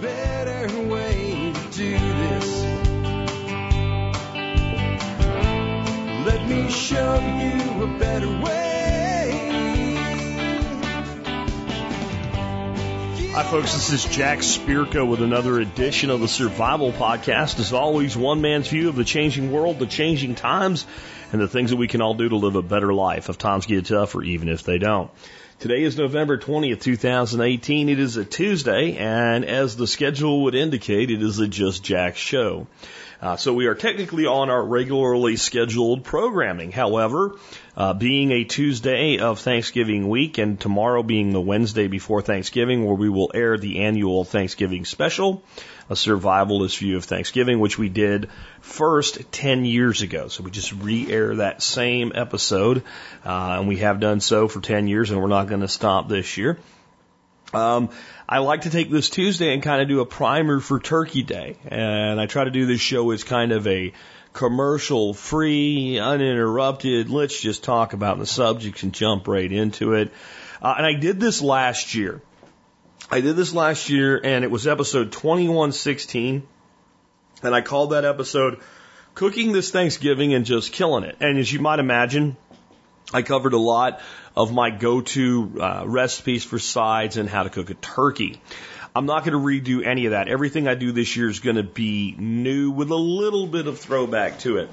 better way to do this. Let me show you a better way. Hi, folks. This is Jack Spirko with another edition of the Survival Podcast. As always, one man's view of the changing world, the changing times, and the things that we can all do to live a better life if times get tough or even if they don't. Today is November 20th, 2018. It is a Tuesday, and as the schedule would indicate, it is a Just Jack show. Uh, so we are technically on our regularly scheduled programming. However, uh, being a Tuesday of Thanksgiving week and tomorrow being the Wednesday before Thanksgiving where we will air the annual Thanksgiving special, a survivalist view of Thanksgiving, which we did first 10 years ago. So we just re-air that same episode, uh, and we have done so for 10 years and we're not going to stop this year. Um, I like to take this Tuesday and kind of do a primer for Turkey Day. And I try to do this show as kind of a commercial free, uninterrupted, let's just talk about the subjects and jump right into it. Uh, and I did this last year. I did this last year and it was episode 2116. And I called that episode Cooking This Thanksgiving and Just Killing It. And as you might imagine, I covered a lot of my go-to uh, recipes for sides and how to cook a turkey. I'm not going to redo any of that. Everything I do this year is going to be new with a little bit of throwback to it.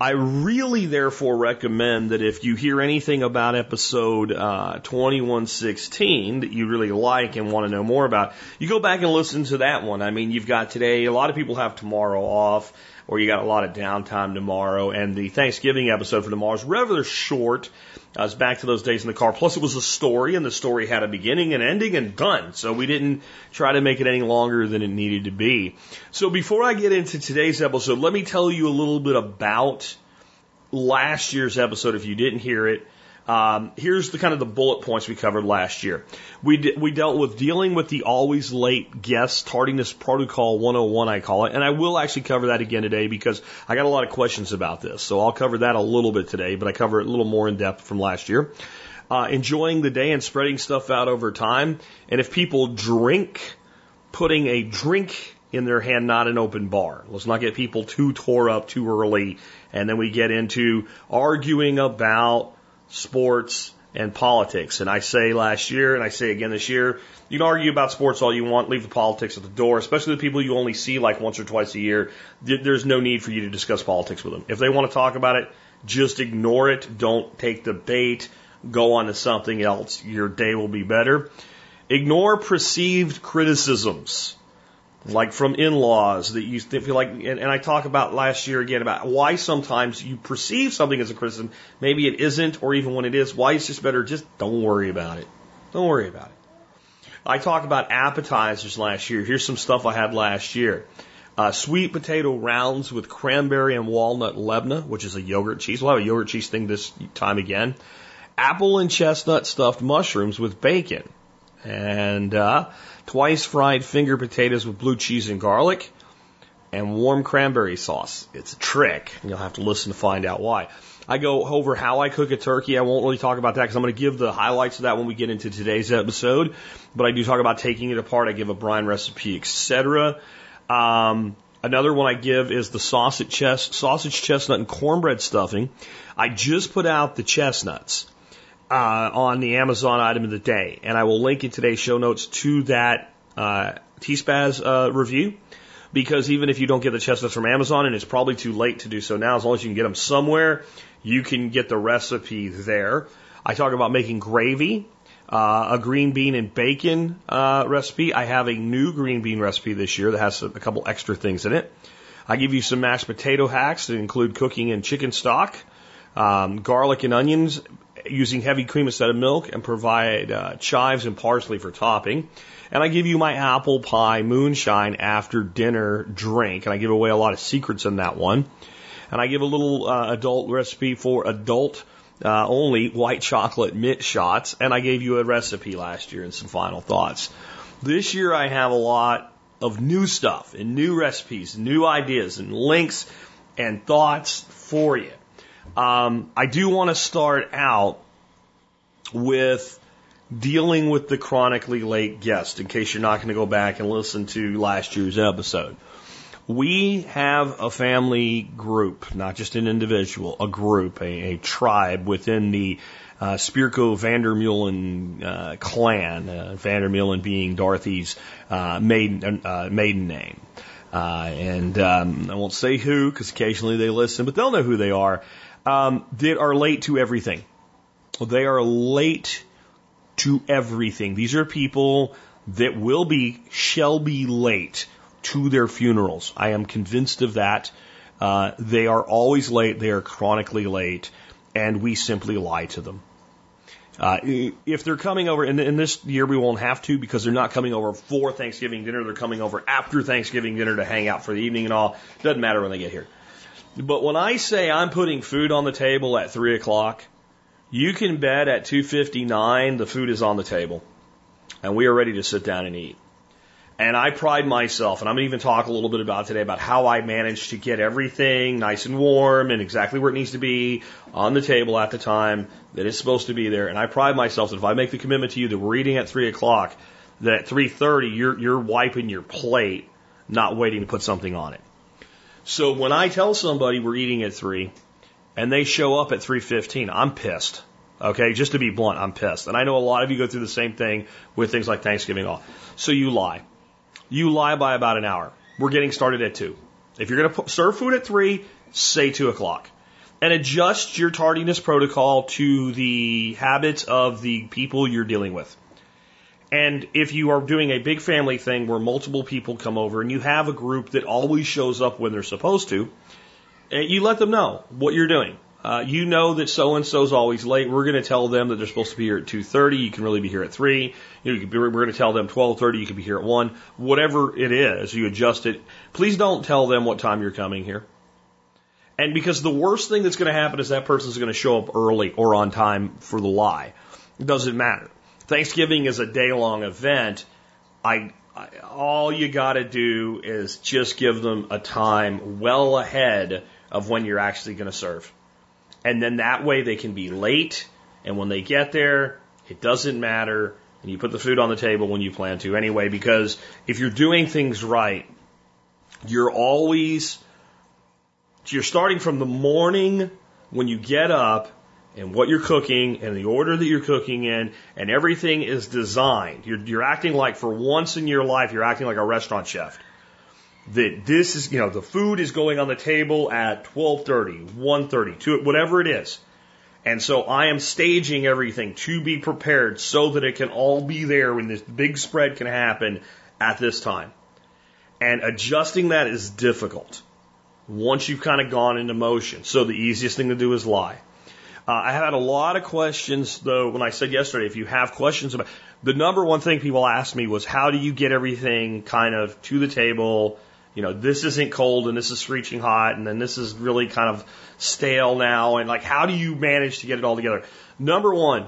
I really, therefore, recommend that if you hear anything about episode uh, 2116 that you really like and want to know more about, you go back and listen to that one. I mean, you've got today, a lot of people have tomorrow off, or you got a lot of downtime tomorrow, and the Thanksgiving episode for tomorrow is rather short. I was back to those days in the car. Plus, it was a story, and the story had a beginning and ending and done. So we didn't try to make it any longer than it needed to be. So before I get into today's episode, let me tell you a little bit about last year's episode if you didn't hear it. Um, here's the kind of the bullet points we covered last year. We we dealt with dealing with the always late guest tardiness protocol 101, I call it, and I will actually cover that again today because I got a lot of questions about this. So I'll cover that a little bit today, but I cover it a little more in depth from last year. Uh, enjoying the day and spreading stuff out over time, and if people drink, putting a drink in their hand, not an open bar. Let's not get people too tore up too early, and then we get into arguing about sports, and politics. And I say last year, and I say again this year, you can argue about sports all you want, leave the politics at the door, especially the people you only see like once or twice a year. There's no need for you to discuss politics with them. If they want to talk about it, just ignore it. Don't take the bait. Go on to something else. Your day will be better. Ignore perceived criticisms like from in-laws that you feel like, and, and I talk about last year again about why sometimes you perceive something as a criticism, maybe it isn't, or even when it is, why it's just better, just don't worry about it. Don't worry about it. I talk about appetizers last year. Here's some stuff I had last year. Uh, sweet potato rounds with cranberry and walnut lebna, which is a yogurt cheese. We'll have a yogurt cheese thing this time again. Apple and chestnut stuffed mushrooms with bacon. And, uh, twice fried finger potatoes with blue cheese and garlic, and warm cranberry sauce. It's a trick. And you'll have to listen to find out why. I go over how I cook a turkey. I won't really talk about that because I'm going to give the highlights of that when we get into today's episode. But I do talk about taking it apart. I give a brine recipe, etc. Um, another one I give is the sausage chest, sausage chestnut and cornbread stuffing. I just put out the chestnuts uh, on the Amazon item of the day, and I will link in today's show notes to that uh, T-Spaz uh, review. Because even if you don't get the chestnuts from Amazon, and it's probably too late to do so now, as long as you can get them somewhere, you can get the recipe there. I talk about making gravy, uh, a green bean and bacon uh, recipe. I have a new green bean recipe this year that has a, a couple extra things in it. I give you some mashed potato hacks that include cooking in chicken stock, um, garlic and onions, using heavy cream instead of milk and provide uh, chives and parsley for topping. And I give you my apple pie moonshine after dinner drink. And I give away a lot of secrets in that one. And I give a little uh, adult recipe for adult uh, only white chocolate mint shots. And I gave you a recipe last year and some final thoughts. This year I have a lot of new stuff and new recipes, new ideas and links and thoughts for you. Um, I do want to start out with dealing with the chronically late guest, in case you're not going to go back and listen to last year's episode. We have a family group, not just an individual, a group, a, a tribe within the uh, Spirko Vandermeulen uh, clan, uh, Vandermeulen being Dorothy's uh, maiden, uh, maiden name. Uh, and um, I won't say who because occasionally they listen, but they'll know who they are. Um, that are late to everything. They are late to everything. These are people that will be, shall be late to their funerals. I am convinced of that. Uh, they are always late. They are chronically late, and we simply lie to them. Uh, if they're coming over, and in this year we won't have to because they're not coming over for Thanksgiving dinner. They're coming over after Thanksgiving dinner to hang out for the evening and all. Doesn't matter when they get here. But when I say I'm putting food on the table at three o'clock, you can bet at 2:59 the food is on the table, and we are ready to sit down and eat. And I pride myself, and I'm going to even talk a little bit about today about how I managed to get everything nice and warm and exactly where it needs to be on the table at the time that it's supposed to be there. And I pride myself that if I make the commitment to you that we're eating at three o'clock, that at 3:30 you're you're wiping your plate, not waiting to put something on it. So when I tell somebody we're eating at three, and they show up at 3:15, I'm pissed. Okay, just to be blunt, I'm pissed. And I know a lot of you go through the same thing with things like Thanksgiving off. So you lie you lie by about an hour. We're getting started at 2. If you're going to serve food at 3, say 2 o'clock. And adjust your tardiness protocol to the habits of the people you're dealing with. And if you are doing a big family thing where multiple people come over and you have a group that always shows up when they're supposed to, eh, you let them know what you're doing. Uh, you know that so and so's always late. We're going to tell them that they're supposed to be here at 2:30. You can really be here at three. You know, you be, we're going to tell them 12:30. You can be here at one. Whatever it is, you adjust it. Please don't tell them what time you're coming here. And because the worst thing that's going to happen is that person's going to show up early or on time for the lie. It doesn't matter. Thanksgiving is a day long event. I, I all you got to do is just give them a time well ahead of when you're actually going to serve. And then that way they can be late. And when they get there, it doesn't matter. And you put the food on the table when you plan to anyway, because if you're doing things right, you're always, you're starting from the morning when you get up and what you're cooking and the order that you're cooking in and everything is designed. You're, you're acting like for once in your life, you're acting like a restaurant chef that this is, you know, the food is going on the table at 12:30, 1:30, 2, whatever it is. And so I am staging everything to be prepared so that it can all be there when this big spread can happen at this time. And adjusting that is difficult once you've kind of gone into motion. So the easiest thing to do is lie. Uh, I had a lot of questions though when I said yesterday, if you have questions about the number one thing people asked me was how do you get everything kind of to the table you know, this isn't cold and this is screeching hot and then this is really kind of stale now. And like, how do you manage to get it all together? Number one,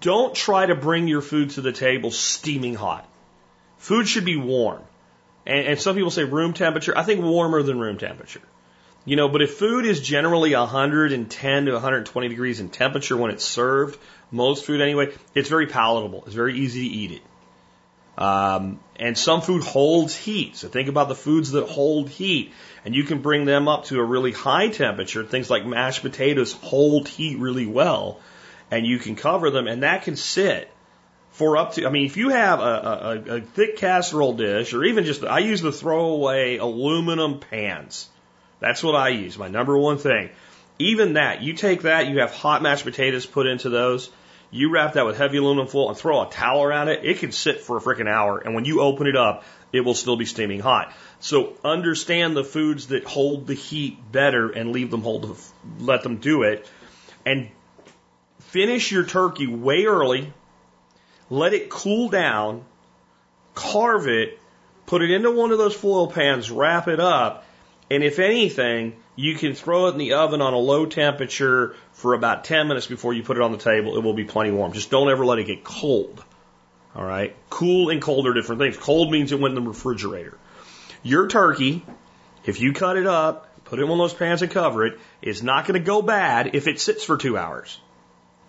don't try to bring your food to the table steaming hot. Food should be warm. And, and some people say room temperature. I think warmer than room temperature. You know, but if food is generally 110 to 120 degrees in temperature when it's served, most food anyway, it's very palatable. It's very easy to eat it. Um, and some food holds heat. So think about the foods that hold heat. And you can bring them up to a really high temperature. Things like mashed potatoes hold heat really well. And you can cover them, and that can sit for up to, I mean, if you have a, a, a thick casserole dish, or even just, I use the throwaway aluminum pans. That's what I use, my number one thing. Even that, you take that, you have hot mashed potatoes put into those you wrap that with heavy aluminum foil and throw a towel around it, it can sit for a freaking hour. And when you open it up, it will still be steaming hot. So understand the foods that hold the heat better and leave them hold, let them do it. And finish your turkey way early. Let it cool down. Carve it. Put it into one of those foil pans. Wrap it up. And if anything, you can throw it in the oven on a low temperature for about 10 minutes before you put it on the table. It will be plenty warm. Just don't ever let it get cold. All right. Cool and cold are different things. Cold means it went in the refrigerator. Your turkey, if you cut it up, put it in one of those pans and cover it, is not going to go bad if it sits for two hours.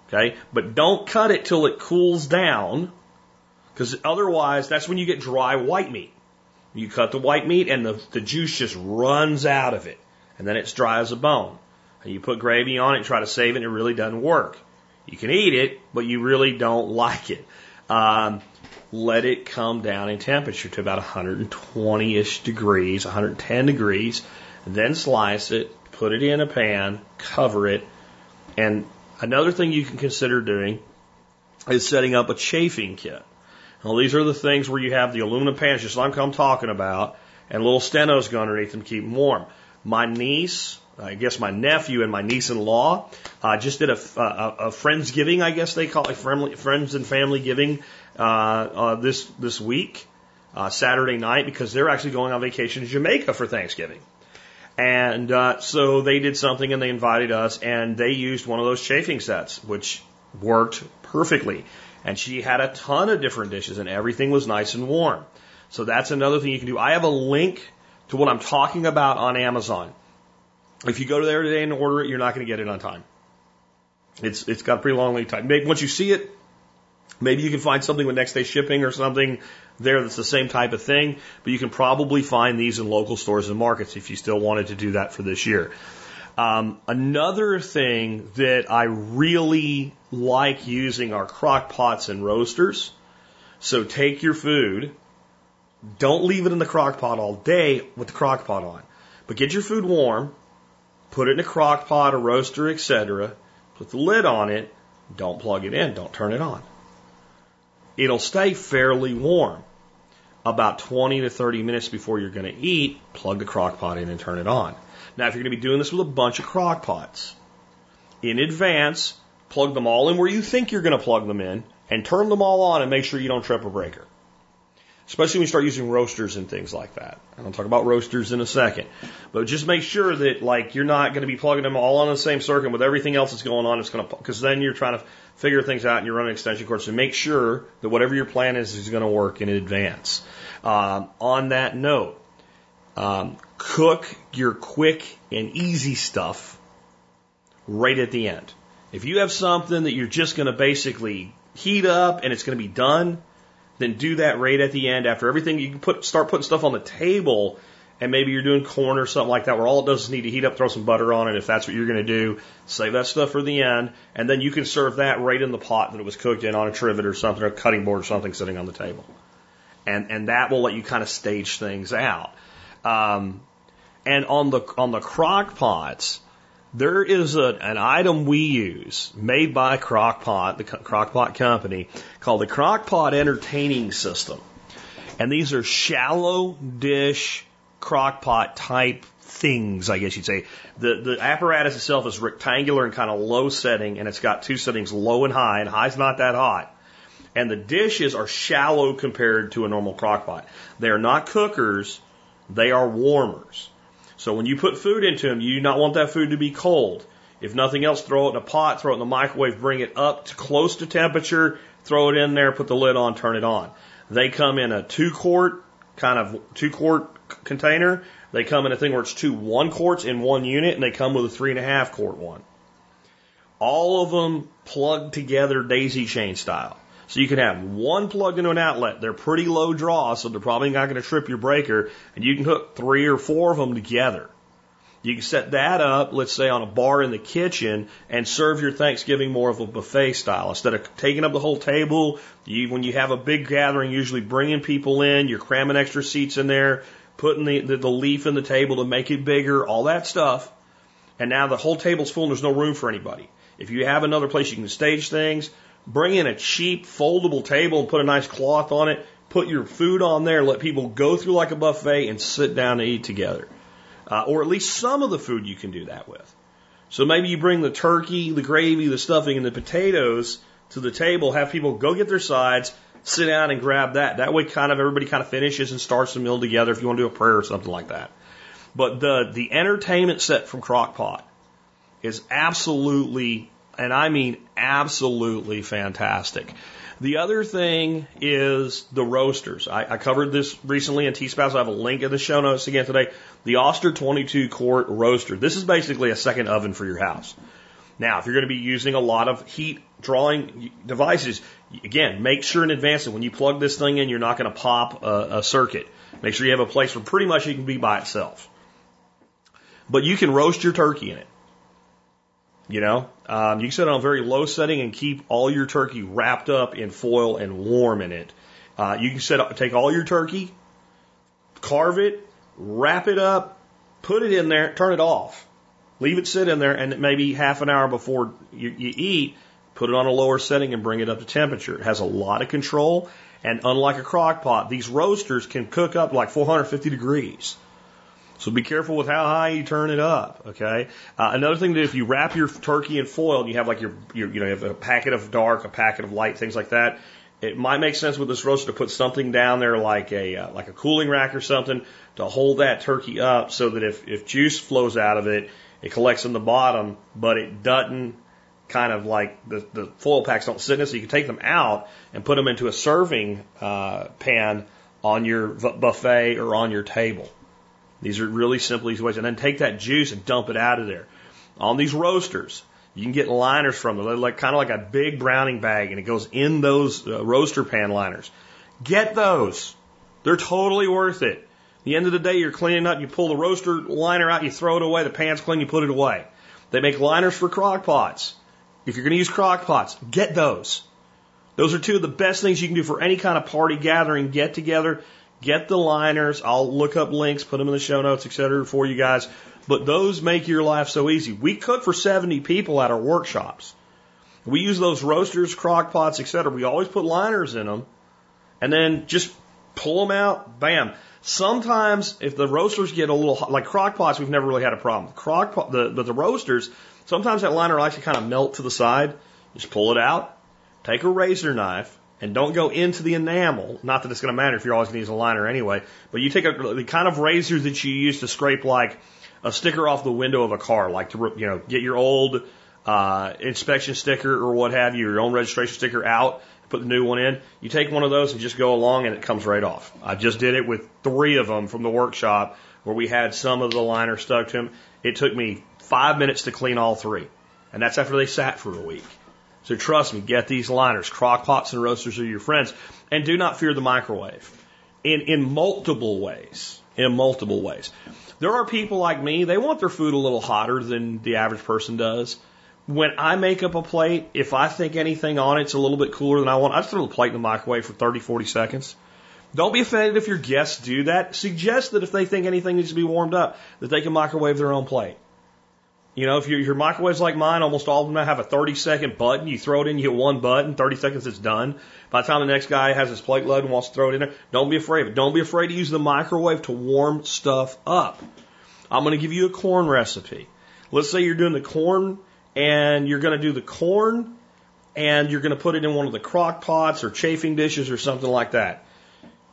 Okay. But don't cut it till it cools down because otherwise that's when you get dry white meat. You cut the white meat and the, the juice just runs out of it and then it's dry as a bone. And you put gravy on it try to save it and it really doesn't work. You can eat it, but you really don't like it. Um, let it come down in temperature to about 120-ish degrees, 110 degrees, then slice it, put it in a pan, cover it, and another thing you can consider doing is setting up a chafing kit. Well, these are the things where you have the aluminum pans, just like I'm talking about, and little Sternos go underneath them to keep them warm. My niece, I guess my nephew and my niece-in-law uh, just did a, a, a friendsgiving, I guess they call it, friendly, friends and family giving uh, uh, this this week, uh, Saturday night, because they're actually going on vacation to Jamaica for Thanksgiving. And uh, so they did something and they invited us, and they used one of those chafing sets, which worked perfectly. And she had a ton of different dishes, and everything was nice and warm. So that's another thing you can do. I have a link to what I'm talking about on Amazon. If you go to there today and order it, you're not going to get it on time. It's it's got a pretty long lead time. Maybe once you see it, maybe you can find something with next day shipping or something there that's the same type of thing. But you can probably find these in local stores and markets if you still wanted to do that for this year. Um, another thing that I really like using are crock pots and roasters. So take your food, don't leave it in the crock pot all day with the crock pot on, but get your food warm, put it in a crock pot, a roaster, etc. Put the lid on it. Don't plug it in. Don't turn it on. It'll stay fairly warm. About 20 to 30 minutes before you're going to eat, plug the crock pot in and turn it on. Now, if you're going to be doing this with a bunch of crock pots, in advance, plug them all in where you think you're going to plug them in and turn them all on and make sure you don't trip a breaker especially when you start using roasters and things like that. And I'll talk about roasters in a second. But just make sure that like you're not going to be plugging them all on the same circuit with everything else that's going on. It's going to because then you're trying to figure things out and you're running extension cords. So make sure that whatever your plan is is going to work in advance. Um, on that note, um, cook your quick and easy stuff right at the end. If you have something that you're just going to basically heat up and it's going to be done, then do that right at the end after everything. You can put start putting stuff on the table, and maybe you're doing corn or something like that, where all it does is need to heat up, throw some butter on it. If that's what you're going to do, save that stuff for the end, and then you can serve that right in the pot that it was cooked in on a trivet or something, or a cutting board or something sitting on the table, and and that will let you kind of stage things out. Um, and on the on the crock pots, there is a, an item we use made by Crock-Pot, the Crock-Pot company, called the Crock-Pot Entertaining System. And these are shallow dish crock-pot type things, I guess you'd say. The, the apparatus itself is rectangular and kind of low setting, and it's got two settings, low and high, and high's not that hot. And the dishes are shallow compared to a normal crock pot. They are not cookers, they are warmers. So when you put food into them, you do not want that food to be cold. If nothing else, throw it in a pot, throw it in the microwave, bring it up to close to temperature, throw it in there, put the lid on, turn it on. They come in a two quart, kind of two quart container. They come in a thing where it's two one quarts in one unit, and they come with a three and a half quart one. All of them plugged together daisy chain style. So you can have one plugged into an outlet. They're pretty low draw, so they're probably not going to trip your breaker. And you can hook three or four of them together. You can set that up, let's say, on a bar in the kitchen and serve your Thanksgiving more of a buffet style. Instead of taking up the whole table, you, when you have a big gathering, usually bringing people in, you're cramming extra seats in there, putting the, the, the leaf in the table to make it bigger, all that stuff. And now the whole table's full and there's no room for anybody. If you have another place you can stage things, Bring in a cheap foldable table and put a nice cloth on it. Put your food on there. Let people go through like a buffet and sit down and eat together. Uh, or at least some of the food you can do that with. So maybe you bring the turkey, the gravy, the stuffing, and the potatoes to the table. Have people go get their sides, sit down and grab that. That way, kind of everybody kind of finishes and starts the meal together. If you want to do a prayer or something like that. But the the entertainment set from Crock-Pot is absolutely and I mean absolutely fantastic. The other thing is the roasters. I, I covered this recently in T-Spaz. I have a link in the show notes again today. The Oster 22 quart roaster. This is basically a second oven for your house. Now, if you're going to be using a lot of heat drawing devices, again, make sure in advance that when you plug this thing in, you're not going to pop a, a circuit. Make sure you have a place where pretty much it can be by itself. But you can roast your turkey in it. You know, um, you can set it on a very low setting and keep all your turkey wrapped up in foil and warm in it. Uh, you can set up, take all your turkey, carve it, wrap it up, put it in there, turn it off, leave it sit in there, and maybe half an hour before you, you eat, put it on a lower setting and bring it up to temperature. It has a lot of control, and unlike a crock pot, these roasters can cook up like 450 degrees. So be careful with how high you turn it up. Okay. Uh, another thing that if you wrap your turkey in foil and you have like your, your, you know, you have a packet of dark, a packet of light, things like that. It might make sense with this roaster to put something down there like a uh, like a cooling rack or something to hold that turkey up so that if if juice flows out of it, it collects in the bottom, but it doesn't kind of like the, the foil packs don't sit in it, so you can take them out and put them into a serving uh, pan on your buffet or on your table. These are really simple, easy ways. And then take that juice and dump it out of there. On these roasters, you can get liners from them. They're like kind of like a big browning bag, and it goes in those uh, roaster pan liners. Get those. They're totally worth it. At the end of the day, you're cleaning up. You pull the roaster liner out, you throw it away. The pan's clean, you put it away. They make liners for crock pots. If you're going to use crock pots, get those. Those are two of the best things you can do for any kind of party gathering, get together. Get the liners. I'll look up links, put them in the show notes, etc. for you guys. But those make your life so easy. We cook for 70 people at our workshops. We use those roasters, crock pots, etc. We always put liners in them and then just pull them out. Bam. Sometimes if the roasters get a little hot, like crock pots, we've never really had a problem. Crock pot, the, but the roasters, sometimes that liner likes to kind of melt to the side. Just pull it out. Take a razor knife and don't go into the enamel. Not that it's going to matter if you're always going to use a liner anyway, but you take a, the kind of razor that you use to scrape like a sticker off the window of a car, like to you know get your old uh, inspection sticker or what have you, your own registration sticker out, put the new one in. You take one of those and just go along, and it comes right off. I just did it with three of them from the workshop where we had some of the liner stuck to them. It took me five minutes to clean all three, and that's after they sat for a week. So trust me, get these liners. Crock pots and roasters are your friends. And do not fear the microwave. In, in multiple ways. In multiple ways. There are people like me, they want their food a little hotter than the average person does. When I make up a plate, if I think anything on it's a little bit cooler than I want, I just throw the plate in the microwave for 30, 40 seconds. Don't be offended if your guests do that. Suggest that if they think anything needs to be warmed up, that they can microwave their own plate. You know, if your, your microwave's like mine, almost all of them have a 30 second button. You throw it in, you hit one button, 30 seconds, it's done. By the time the next guy has his plate loaded and wants to throw it in there, don't be afraid of it. Don't be afraid to use the microwave to warm stuff up. I'm going to give you a corn recipe. Let's say you're doing the corn and you're going to do the corn and you're going to put it in one of the crock pots or chafing dishes or something like that.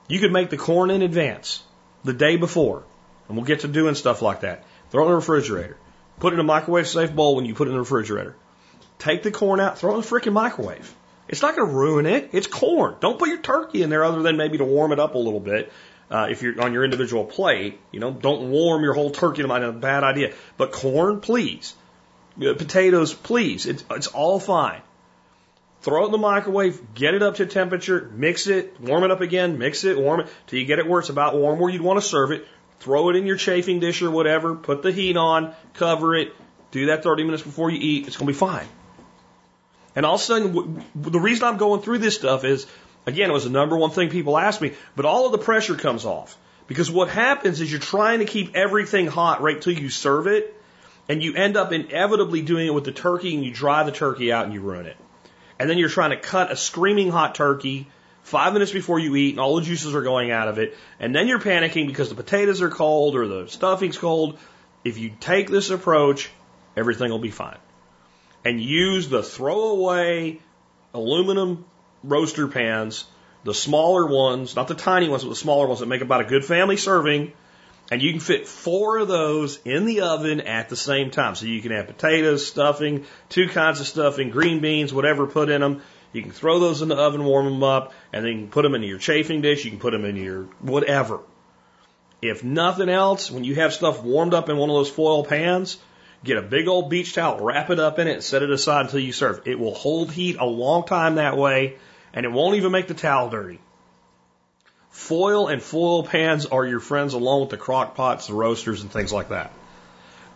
You could make the corn in advance, the day before, and we'll get to doing stuff like that. Throw it in the refrigerator. Put it in a microwave safe bowl when you put it in the refrigerator. Take the corn out, throw it in the freaking microwave. It's not going to ruin it. It's corn. Don't put your turkey in there other than maybe to warm it up a little bit. Uh, if you're on your individual plate, you know, don't warm your whole turkey. Might a bad idea. But corn, please. Uh, potatoes, please. It's, it's all fine. Throw it in the microwave, get it up to temperature, mix it, warm it up again, mix it, warm it till you get it where it's about warm where you'd want to serve it. Throw it in your chafing dish or whatever, put the heat on, cover it, do that 30 minutes before you eat. It's going to be fine. And all of a sudden, the reason I'm going through this stuff is, again, it was the number one thing people asked me, but all of the pressure comes off. Because what happens is you're trying to keep everything hot right till you serve it, and you end up inevitably doing it with the turkey, and you dry the turkey out and you ruin it. And then you're trying to cut a screaming hot turkey five minutes before you eat, and all the juices are going out of it, and then you're panicking because the potatoes are cold or the stuffing's cold. If you take this approach, everything will be fine. And use the throwaway aluminum roaster pans, the smaller ones, not the tiny ones, but the smaller ones that make about a good family serving. And you can fit four of those in the oven at the same time. So you can have potatoes, stuffing, two kinds of stuffing, green beans, whatever put in them. You can throw those in the oven, warm them up, and then you can put them in your chafing dish. You can put them in your whatever. If nothing else, when you have stuff warmed up in one of those foil pans, Get a big old beach towel, wrap it up in it, and set it aside until you serve. It will hold heat a long time that way, and it won't even make the towel dirty. Foil and foil pans are your friends along with the crock pots, the roasters, and things like that.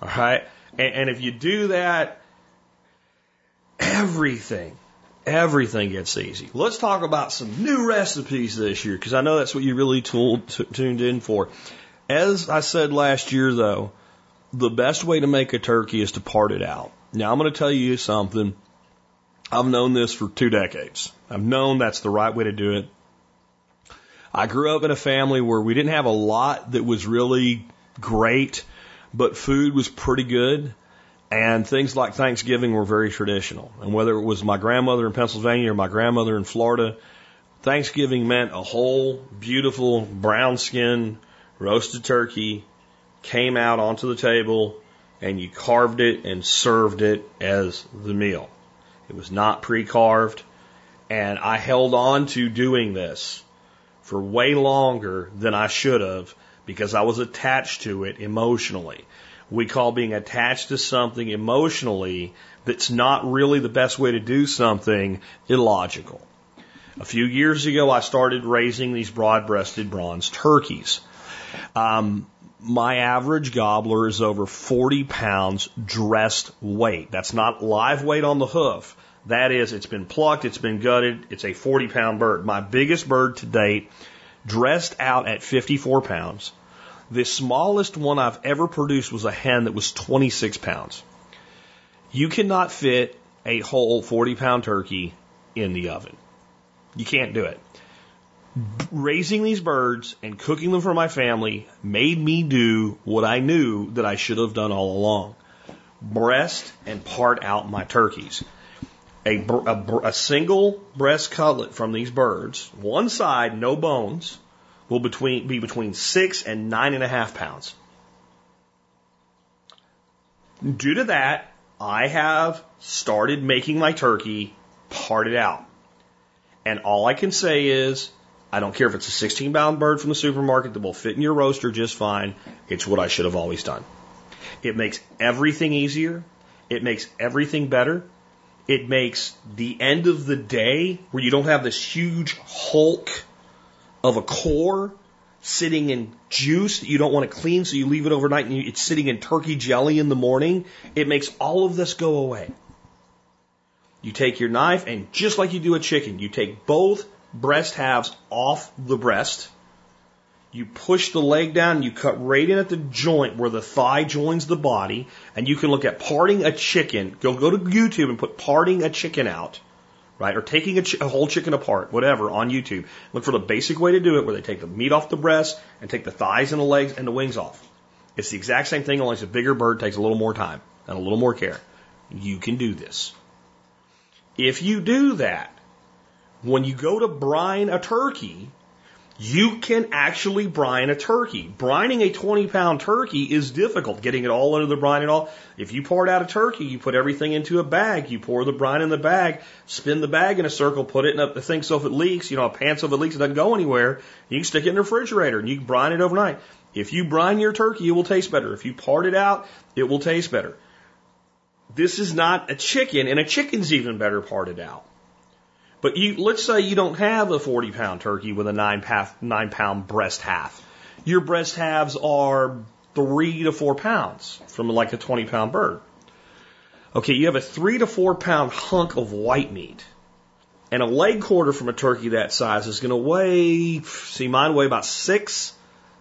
All right? And, and if you do that, everything, everything gets easy. Let's talk about some new recipes this year, because I know that's what you really tooled, tuned in for. As I said last year, though, the best way to make a turkey is to part it out. Now, I'm going to tell you something. I've known this for two decades. I've known that's the right way to do it. I grew up in a family where we didn't have a lot that was really great, but food was pretty good. And things like Thanksgiving were very traditional. And whether it was my grandmother in Pennsylvania or my grandmother in Florida, Thanksgiving meant a whole beautiful brown skin roasted turkey came out onto the table and you carved it and served it as the meal. It was not pre carved. And I held on to doing this for way longer than I should have because I was attached to it emotionally. We call being attached to something emotionally that's not really the best way to do something illogical. A few years ago, I started raising these broad breasted bronze turkeys. Um, my average gobbler is over 40 pounds dressed weight. That's not live weight on the hoof. That is, it's been plucked, it's been gutted, it's a 40 pound bird. My biggest bird to date, dressed out at 54 pounds. The smallest one I've ever produced was a hen that was 26 pounds. You cannot fit a whole 40 pound turkey in the oven. You can't do it raising these birds and cooking them for my family made me do what I knew that I should have done all along breast and part out my turkeys. A, a, a, single breast cutlet from these birds, one side, no bones, will between, be between six and nine and a half pounds. Due to that, I have started making my turkey parted out. And all I can say is I don't care if it's a 16 pound bird from the supermarket that will fit in your roaster just fine. It's what I should have always done. It makes everything easier. It makes everything better. It makes the end of the day where you don't have this huge hulk of a core sitting in juice that you don't want to clean, so you leave it overnight and it's sitting in turkey jelly in the morning. It makes all of this go away. You take your knife and just like you do a chicken, you take both breast halves off the breast. You push the leg down, you cut right in at the joint where the thigh joins the body, and you can look at parting a chicken. Go go to YouTube and put parting a chicken out, right? Or taking a, ch- a whole chicken apart, whatever, on YouTube. Look for the basic way to do it, where they take the meat off the breast and take the thighs and the legs and the wings off. It's the exact same thing, only it's a bigger bird, takes a little more time and a little more care. You can do this. If you do that, when you go to brine a turkey, you can actually brine a turkey. Brining a 20 pound turkey is difficult, getting it all under the brine and all. If you part out a turkey, you put everything into a bag, you pour the brine in the bag, spin the bag in a circle, put it in a thing so if it leaks, you know, a pan so if it leaks, it doesn't go anywhere. You can stick it in the refrigerator and you can brine it overnight. If you brine your turkey, it will taste better. If you part it out, it will taste better. This is not a chicken, and a chicken's even better parted out. But you, let's say you don't have a 40 pound turkey with a nine, nine pound breast half. Your breast halves are three to four pounds from like a 20 pound bird. Okay, you have a three to four pound hunk of white meat. And a leg quarter from a turkey that size is going to weigh, see, mine weigh about six.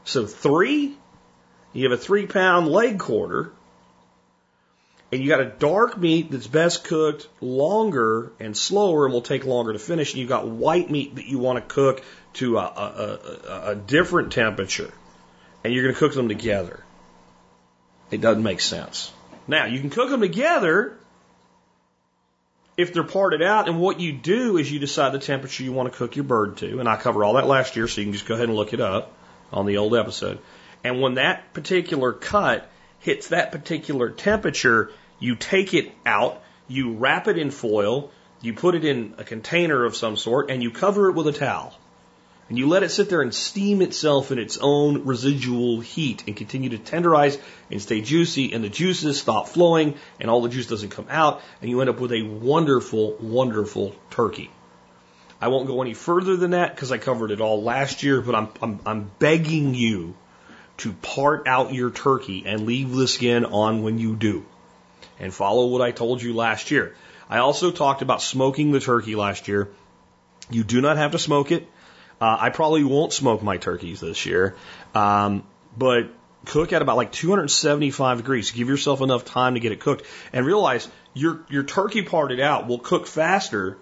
So three, you have a three pound leg quarter and you got a dark meat that's best cooked longer and slower and will take longer to finish, and you got white meat that you want to cook to a, a, a, a different temperature, and you're going to cook them together. It doesn't make sense. Now, you can cook them together if they're parted out, and what you do is you decide the temperature you want to cook your bird to, and I covered all that last year, so you can just go ahead and look it up on the old episode. And when that particular cut hits that particular temperature, you take it out, you wrap it in foil, you put it in a container of some sort, and you cover it with a towel. and you let it sit there and steam itself in its own residual heat and continue to tenderize and stay juicy and the juices stop flowing and all the juice doesn't come out and you end up with a wonderful, wonderful turkey. I won't go any further than that because I covered it all last year, but I'm, I'm, I'm begging you to part out your turkey and leave the skin on when you do. And follow what I told you last year. I also talked about smoking the turkey last year. You do not have to smoke it. Uh, I probably won't smoke my turkeys this year, um, but cook at about like 275 degrees. Give yourself enough time to get it cooked, and realize your your turkey parted out will cook faster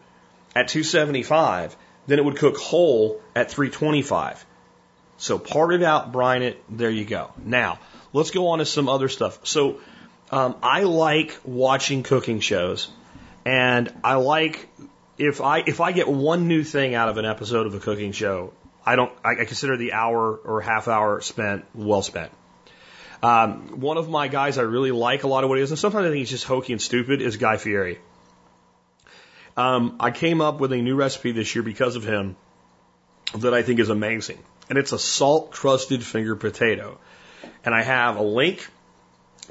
at 275 than it would cook whole at 325. So part it out, brine it. There you go. Now let's go on to some other stuff. So um, I like watching cooking shows, and I like if I if I get one new thing out of an episode of a cooking show, I don't I, I consider the hour or half hour spent well spent. Um, one of my guys I really like a lot of what he does, and sometimes I think he's just hokey and stupid, is Guy Fieri. Um, I came up with a new recipe this year because of him that I think is amazing, and it's a salt crusted finger potato. And I have a link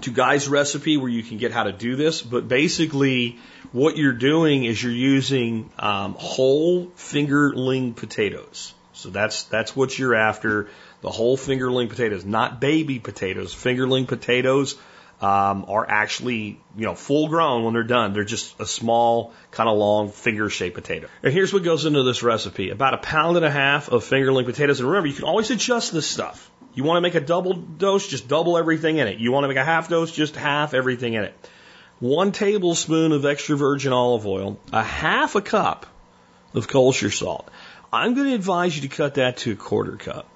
to Guy's recipe where you can get how to do this. But basically, what you're doing is you're using um, whole fingerling potatoes. So that's that's what you're after. The whole fingerling potatoes, not baby potatoes. Fingerling potatoes um, are actually you know full grown when they're done. They're just a small, kind of long finger shaped potato. And here's what goes into this recipe: about a pound and a half of fingerling potatoes. And remember, you can always adjust this stuff. You want to make a double dose, just double everything in it. You want to make a half dose, just half everything in it. One tablespoon of extra virgin olive oil, a half a cup of kosher salt. I'm going to advise you to cut that to a quarter cup.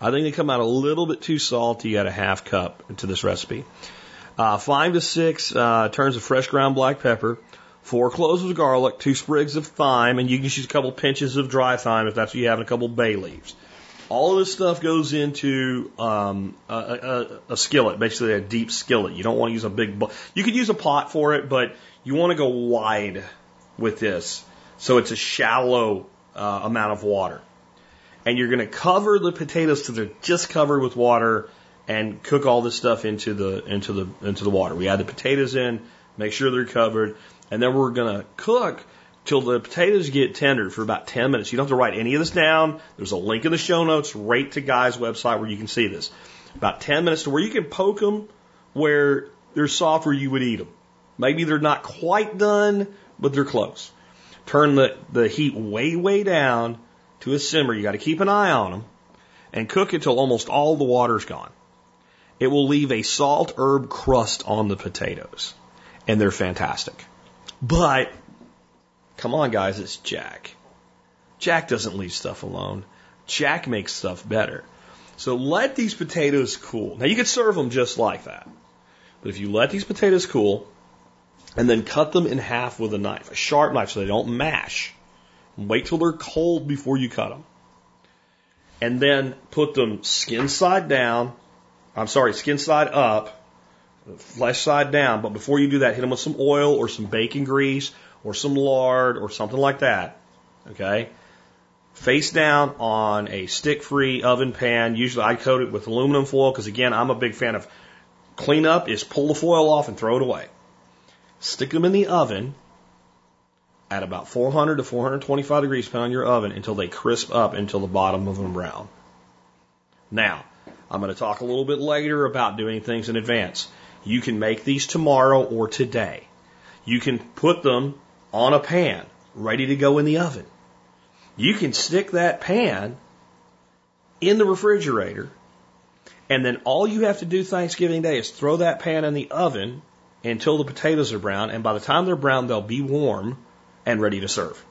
I think they come out a little bit too salty at a half cup into this recipe. Uh, five to six uh, turns of fresh ground black pepper, four cloves of garlic, two sprigs of thyme, and you can use a couple pinches of dry thyme if that's what you have, and a couple bay leaves. All of this stuff goes into um, a, a, a, skillet, basically a deep skillet. You don't want to use a big. You could use a pot for it, but you want to go wide with this, so it's a shallow uh, amount of water. And you're going to cover the potatoes so they're just covered with water, and cook all this stuff into the into the into the water. We add the potatoes in, make sure they're covered, and then we're going to cook till the potatoes get tender for about 10 minutes. You don't have to write any of this down. There's a link in the show notes right to Guy's website where you can see this. About 10 minutes to where you can poke them where they're soft where you would eat them. Maybe they're not quite done, but they're close. Turn the, the heat way, way down to a simmer. You got to keep an eye on them and cook it till almost all the water's gone. It will leave a salt herb crust on the potatoes and they're fantastic. But Come on, guys, it's Jack. Jack doesn't leave stuff alone. Jack makes stuff better. So let these potatoes cool. Now you could serve them just like that. But if you let these potatoes cool and then cut them in half with a knife, a sharp knife so they don't mash, wait till they're cold before you cut them. And then put them skin side down, I'm sorry, skin side up, flesh side down, but before you do that, hit them with some oil or some bacon grease or some lard or something like that. Okay. Face down on a stick free oven pan. Usually I coat it with aluminum foil because again, I'm a big fan of cleanup is pull the foil off and throw it away. Stick them in the oven at about 400 to 425 degrees, on your oven, until they crisp up until the bottom of them brown. Now, I'm going to talk a little bit later about doing things in advance. You can make these tomorrow or today. You can put them on a pan, ready to go in the oven. You can stick that pan in the refrigerator, and then all you have to do Thanksgiving Day is throw that pan in the oven until the potatoes are brown, and by the time they're brown, they'll be warm and ready to serve.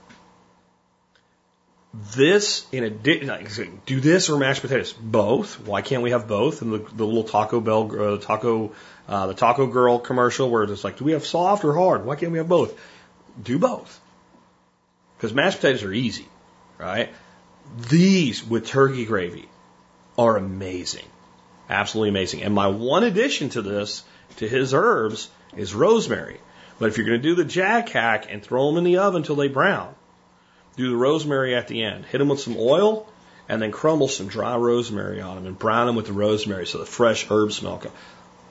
This, in addition, do this or mashed potatoes? Both. Why can't we have both? And the, the little Taco Bell, uh, Taco, uh, the Taco Girl commercial where it's like, do we have soft or hard? Why can't we have both? Do both. Because mashed potatoes are easy, right? These with turkey gravy are amazing. Absolutely amazing. And my one addition to this, to his herbs, is rosemary. But if you're going to do the jack hack and throw them in the oven until they brown, do the rosemary at the end. Hit them with some oil and then crumble some dry rosemary on them and brown them with the rosemary so the fresh herbs smell good.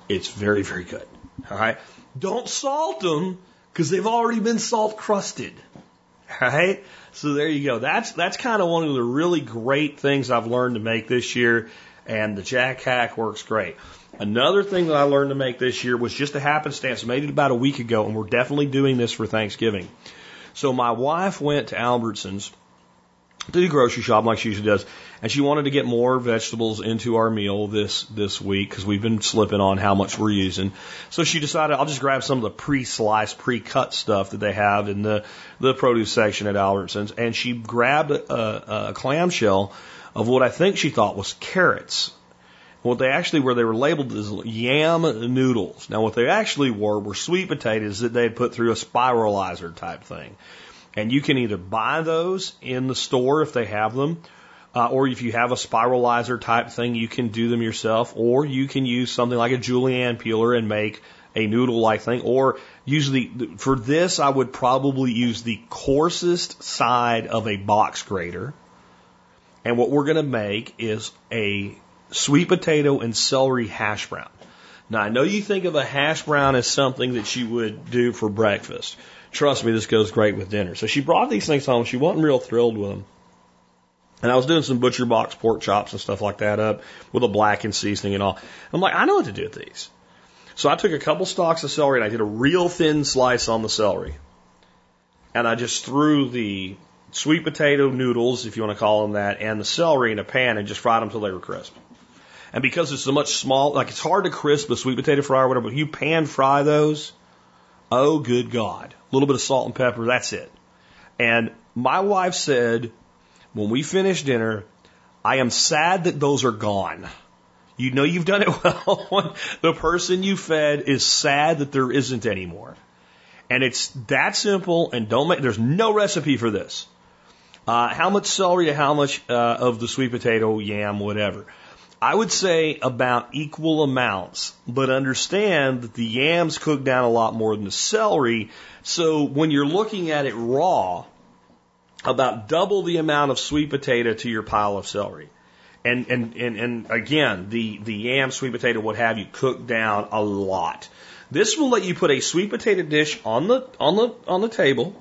It's very, very good. All right. Don't salt them because they've already been salt crusted. Right? So there you go. That's that's kind of one of the really great things I've learned to make this year, and the Jack Hack works great. Another thing that I learned to make this year was just a happenstance. I made it about a week ago, and we're definitely doing this for Thanksgiving. So my wife went to Albertsons to the grocery shop like she usually does, and she wanted to get more vegetables into our meal this this week because we've been slipping on how much we're using. So she decided I'll just grab some of the pre-sliced, pre-cut stuff that they have in the the produce section at Albertsons, and she grabbed a, a, a clamshell of what I think she thought was carrots. What they actually were, they were labeled as yam noodles. Now, what they actually were were sweet potatoes that they had put through a spiralizer type thing. And you can either buy those in the store if they have them, uh, or if you have a spiralizer type thing, you can do them yourself, or you can use something like a julienne peeler and make a noodle like thing, or usually for this, I would probably use the coarsest side of a box grater. And what we're going to make is a sweet potato and celery hash brown. Now, I know you think of a hash brown as something that you would do for breakfast. Trust me, this goes great with dinner. So she brought these things home. She wasn't real thrilled with them. And I was doing some ButcherBox pork chops and stuff like that up with a blackened seasoning and all. I'm like, I know what to do with these. So I took a couple stalks of celery and I did a real thin slice on the celery. And I just threw the sweet potato noodles, if you want to call them that, and the celery in a pan and just fried them till they were crisp. And because it's a much small, like it's hard to crisp a sweet potato fry or whatever, but you pan fry those, oh good God. A little bit of salt and pepper, that's it. And my wife said, when we finish dinner, I am sad that those are gone. You know you've done it well the person you fed is sad that there isn't anymore. And it's that simple and don't make, there's no recipe for this. Uh, how much celery to how much uh, of the sweet potato, yam, whatever. I would say about equal amounts, but understand that the yams cook down a lot more than the celery. So when you're looking at it raw, about double the amount of sweet potato to your pile of celery. And, and, and, and again, the, the yam, sweet potato, what have you, cook down a lot. This will let you put a sweet potato dish on the, on the, on the table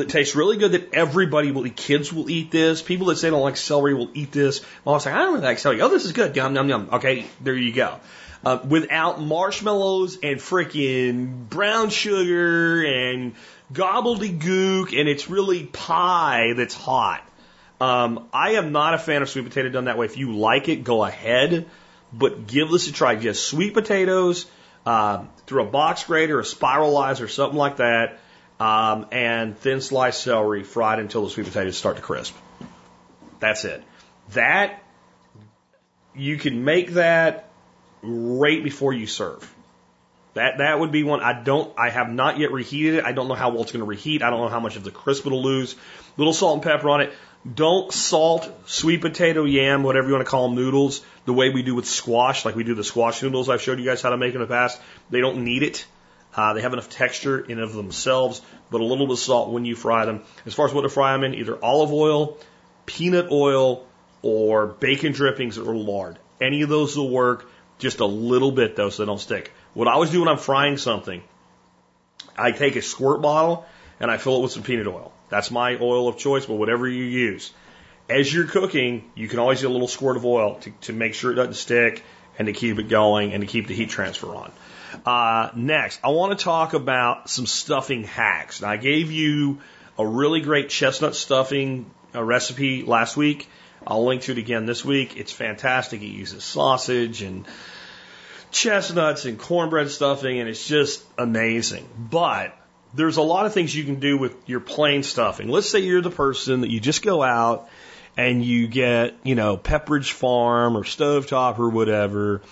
that tastes really good that everybody will eat. Kids will eat this. People that say don't like celery will eat this. I was like, I don't really like celery. Oh, this is good. Yum, yum, yum. Okay, there you go. Uh, without marshmallows and freaking brown sugar and gobbledygook, and it's really pie that's hot. Um, I am not a fan of sweet potato done that way. If you like it, go ahead, but give this a try. Just sweet potatoes uh, through a box grater, a spiralizer, something like that um, and thin sliced celery fried until the sweet potatoes start to crisp. That's it. That you can make that right before you serve. That that would be one. I don't. I have not yet reheated it. I don't know how well it's going to reheat. I don't know how much of the crisp it'll lose. Little salt and pepper on it. Don't salt sweet potato, yam, whatever you want to call them, noodles, the way we do with squash, like we do the squash noodles I've showed you guys how to make in the past. They don't need it. Uh, they have enough texture in of themselves, but a little bit of salt when you fry them. As far as what to fry them in, either olive oil, peanut oil, or bacon drippings or lard. Any of those will work. Just a little bit though, so they don't stick. What I always do when I'm frying something, I take a squirt bottle and I fill it with some peanut oil. That's my oil of choice, but whatever you use. As you're cooking, you can always get a little squirt of oil to, to make sure it doesn't stick and to keep it going and to keep the heat transfer on. Uh, next, I want to talk about some stuffing hacks. Now, I gave you a really great chestnut stuffing uh, recipe last week. I'll link to it again this week. It's fantastic. It uses sausage and chestnuts and cornbread stuffing, and it's just amazing. But there's a lot of things you can do with your plain stuffing. Let's say you're the person that you just go out and you get, you know, Pepperidge Farm or Stovetop or whatever,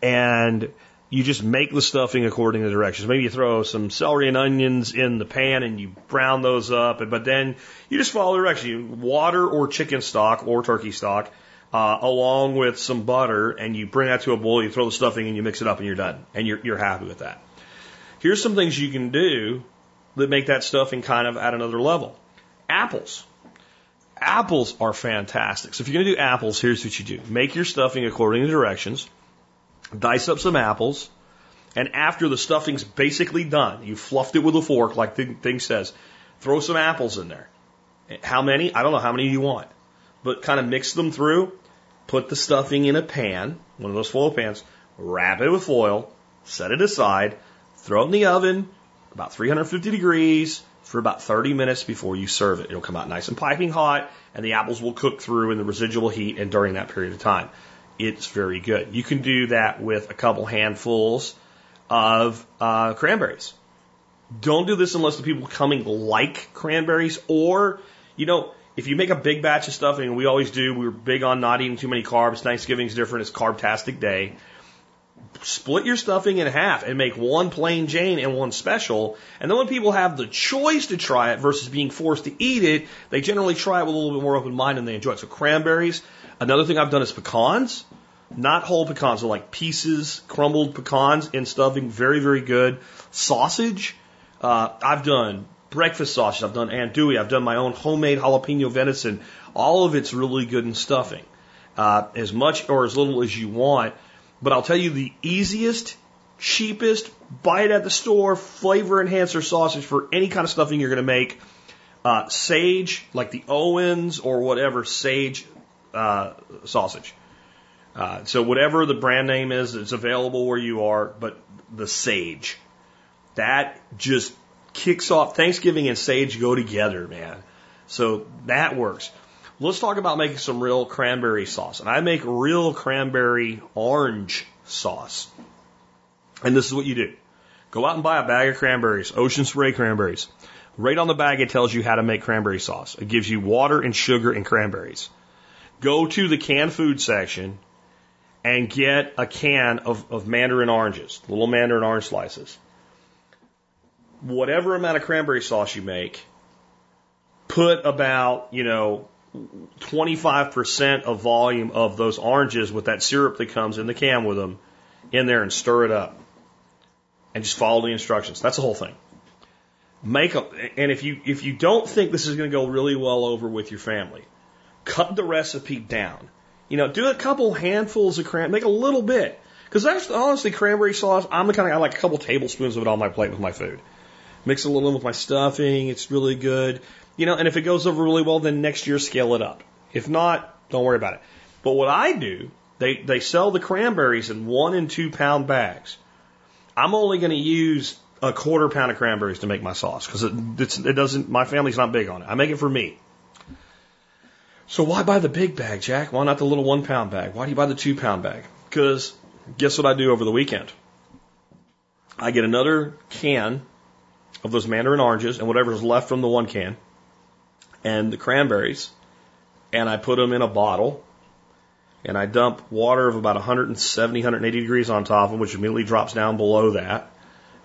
and you just make the stuffing according to directions. Maybe you throw some celery and onions in the pan and you brown those up, but then you just follow the directions. Water or chicken stock or turkey stock, uh, along with some butter, and you bring that to a boil. You throw the stuffing and you mix it up, and you're done, and you're you're happy with that. Here's some things you can do that make that stuffing kind of at another level. Apples. Apples are fantastic. So if you're going to do apples, here's what you do. Make your stuffing according to directions. Dice up some apples. And after the stuffing's basically done, you fluffed it with a fork like the thing says, throw some apples in there. How many? I don't know how many you want. But kind of mix them through. Put the stuffing in a pan, one of those foil pans, wrap it with foil, set it aside, throw it in the oven, about 350 degrees, for about 30 minutes before you serve it. It'll come out nice and piping hot, and the apples will cook through in the residual heat and during that period of time. It's very good. You can do that with a couple handfuls of uh, cranberries. Don't do this unless the people coming like cranberries, or, you know, if you make a big batch of stuffing, and we always do, we're big on not eating too many carbs. Thanksgiving's different, it's carbtastic day split your stuffing in half and make one plain Jane and one special. And then when people have the choice to try it versus being forced to eat it, they generally try it with a little bit more open mind and they enjoy it. So cranberries. Another thing I've done is pecans. Not whole pecans, so like pieces, crumbled pecans in stuffing. Very, very good. Sausage. Uh, I've done breakfast sausage. I've done andouille. I've done my own homemade jalapeno venison. All of it's really good in stuffing. Uh, as much or as little as you want. But I'll tell you the easiest, cheapest, buy it at the store, flavor enhancer sausage for any kind of stuffing you're going to make. Uh, sage, like the Owens or whatever, sage uh, sausage. Uh, so whatever the brand name is, it's available where you are, but the sage. That just kicks off. Thanksgiving and sage go together, man. So that works. Let's talk about making some real cranberry sauce. And I make real cranberry orange sauce. And this is what you do. Go out and buy a bag of cranberries, ocean spray cranberries. Right on the bag, it tells you how to make cranberry sauce. It gives you water and sugar and cranberries. Go to the canned food section and get a can of, of mandarin oranges, little mandarin orange slices. Whatever amount of cranberry sauce you make, put about, you know, 25% of volume of those oranges with that syrup that comes in the can with them in there and stir it up. And just follow the instructions. That's the whole thing. Make a, and if you, if you don't think this is going to go really well over with your family, cut the recipe down. You know, do a couple handfuls of cran, make a little bit. Because honestly, cranberry sauce, I'm the kind of, I like a couple tablespoons of it on my plate with my food. Mix a little in with my stuffing. It's really good. You know, and if it goes over really well, then next year scale it up. If not, don't worry about it. But what I do, they, they sell the cranberries in one and two pound bags. I'm only going to use a quarter pound of cranberries to make my sauce because it, it doesn't, my family's not big on it. I make it for me. So why buy the big bag, Jack? Why not the little one pound bag? Why do you buy the two pound bag? Because guess what I do over the weekend? I get another can of those mandarin oranges and whatever's left from the one can and the cranberries, and I put them in a bottle, and I dump water of about 170, 180 degrees on top of them, which immediately drops down below that,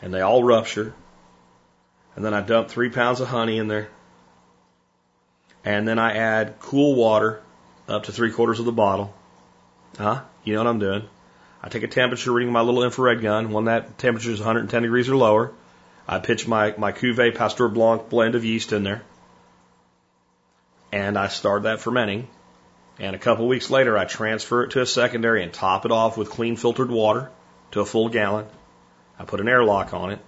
and they all rupture. And then I dump three pounds of honey in there, and then I add cool water up to three quarters of the bottle. Huh? You know what I'm doing. I take a temperature reading my little infrared gun. When that temperature is 110 degrees or lower, I pitch my, my Cuvée Pasteur Blanc blend of yeast in there and I start that fermenting. And a couple weeks later, I transfer it to a secondary and top it off with clean filtered water to a full gallon. I put an airlock on it.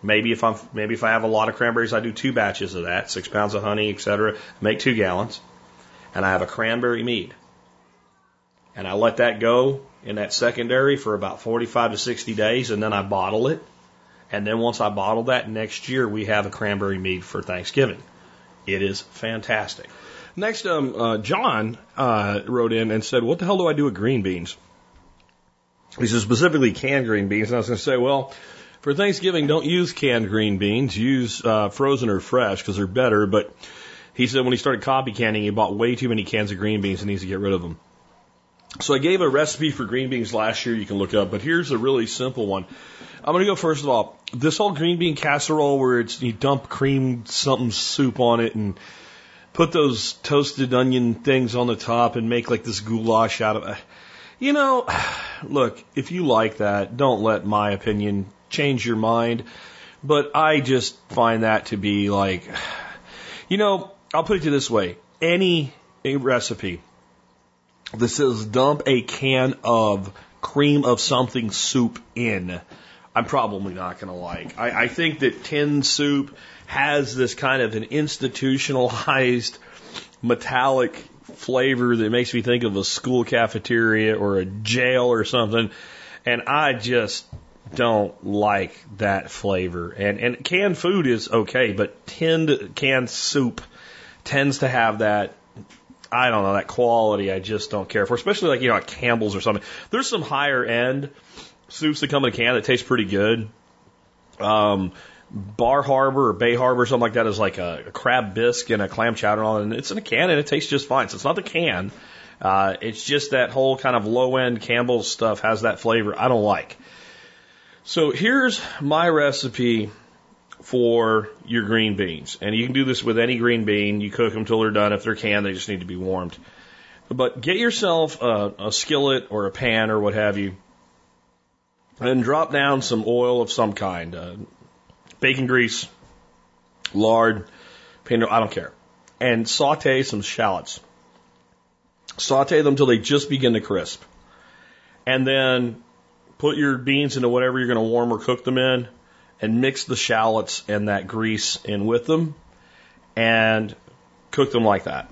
Maybe if I'm maybe if I have a lot of cranberries, I do two batches of that, six pounds of honey, etc. Make two gallons, and I have a cranberry mead. And I let that go in that secondary for about 45 to 60 days, and then I bottle it. And then once I bottle that, next year we have a cranberry mead for Thanksgiving. It is fantastic. Next, um, uh, John uh, wrote in and said, "What the hell do I do with green beans?" He says specifically canned green beans, and I was going to say, well, for Thanksgiving, don't use canned green beans. Use uh, frozen or fresh because they're better. But he said when he started copy canning, he bought way too many cans of green beans and needs to get rid of them. So I gave a recipe for green beans last year you can look up, but here's a really simple one. I'm going to go first of all. This whole green bean casserole where it's you dump cream something soup on it and put those toasted onion things on the top and make like this goulash out of it. You know, look, if you like that, don't let my opinion change your mind. But I just find that to be like, you know, I'll put it to this way. any recipe that says dump a can of cream of something soup in, I'm probably not going to like. I, I think that tin soup has this kind of an institutionalized metallic flavor that makes me think of a school cafeteria or a jail or something. And I just don't like that flavor. And and canned food is okay, but tinned canned soup tends to have that I don't know, that quality I just don't care for, especially like, you know, at Campbell's or something. There's some higher end soups that come in a can that taste pretty good. Um, Bar Harbor or Bay Harbor or something like that is like a, a crab bisque and a clam chowder on, and it's in a can and it tastes just fine. So it's not the can. Uh, it's just that whole kind of low end Campbell's stuff has that flavor I don't like. So here's my recipe for your green beans. And you can do this with any green bean. You cook them till they're done. If they're canned, they just need to be warmed. But get yourself a, a skillet or a pan or what have you, and drop down some oil of some kind, uh, bacon grease, lard, I don't care, and saute some shallots. Saute them till they just begin to crisp, and then put your beans into whatever you're going to warm or cook them in and mix the shallots and that grease in with them and cook them like that.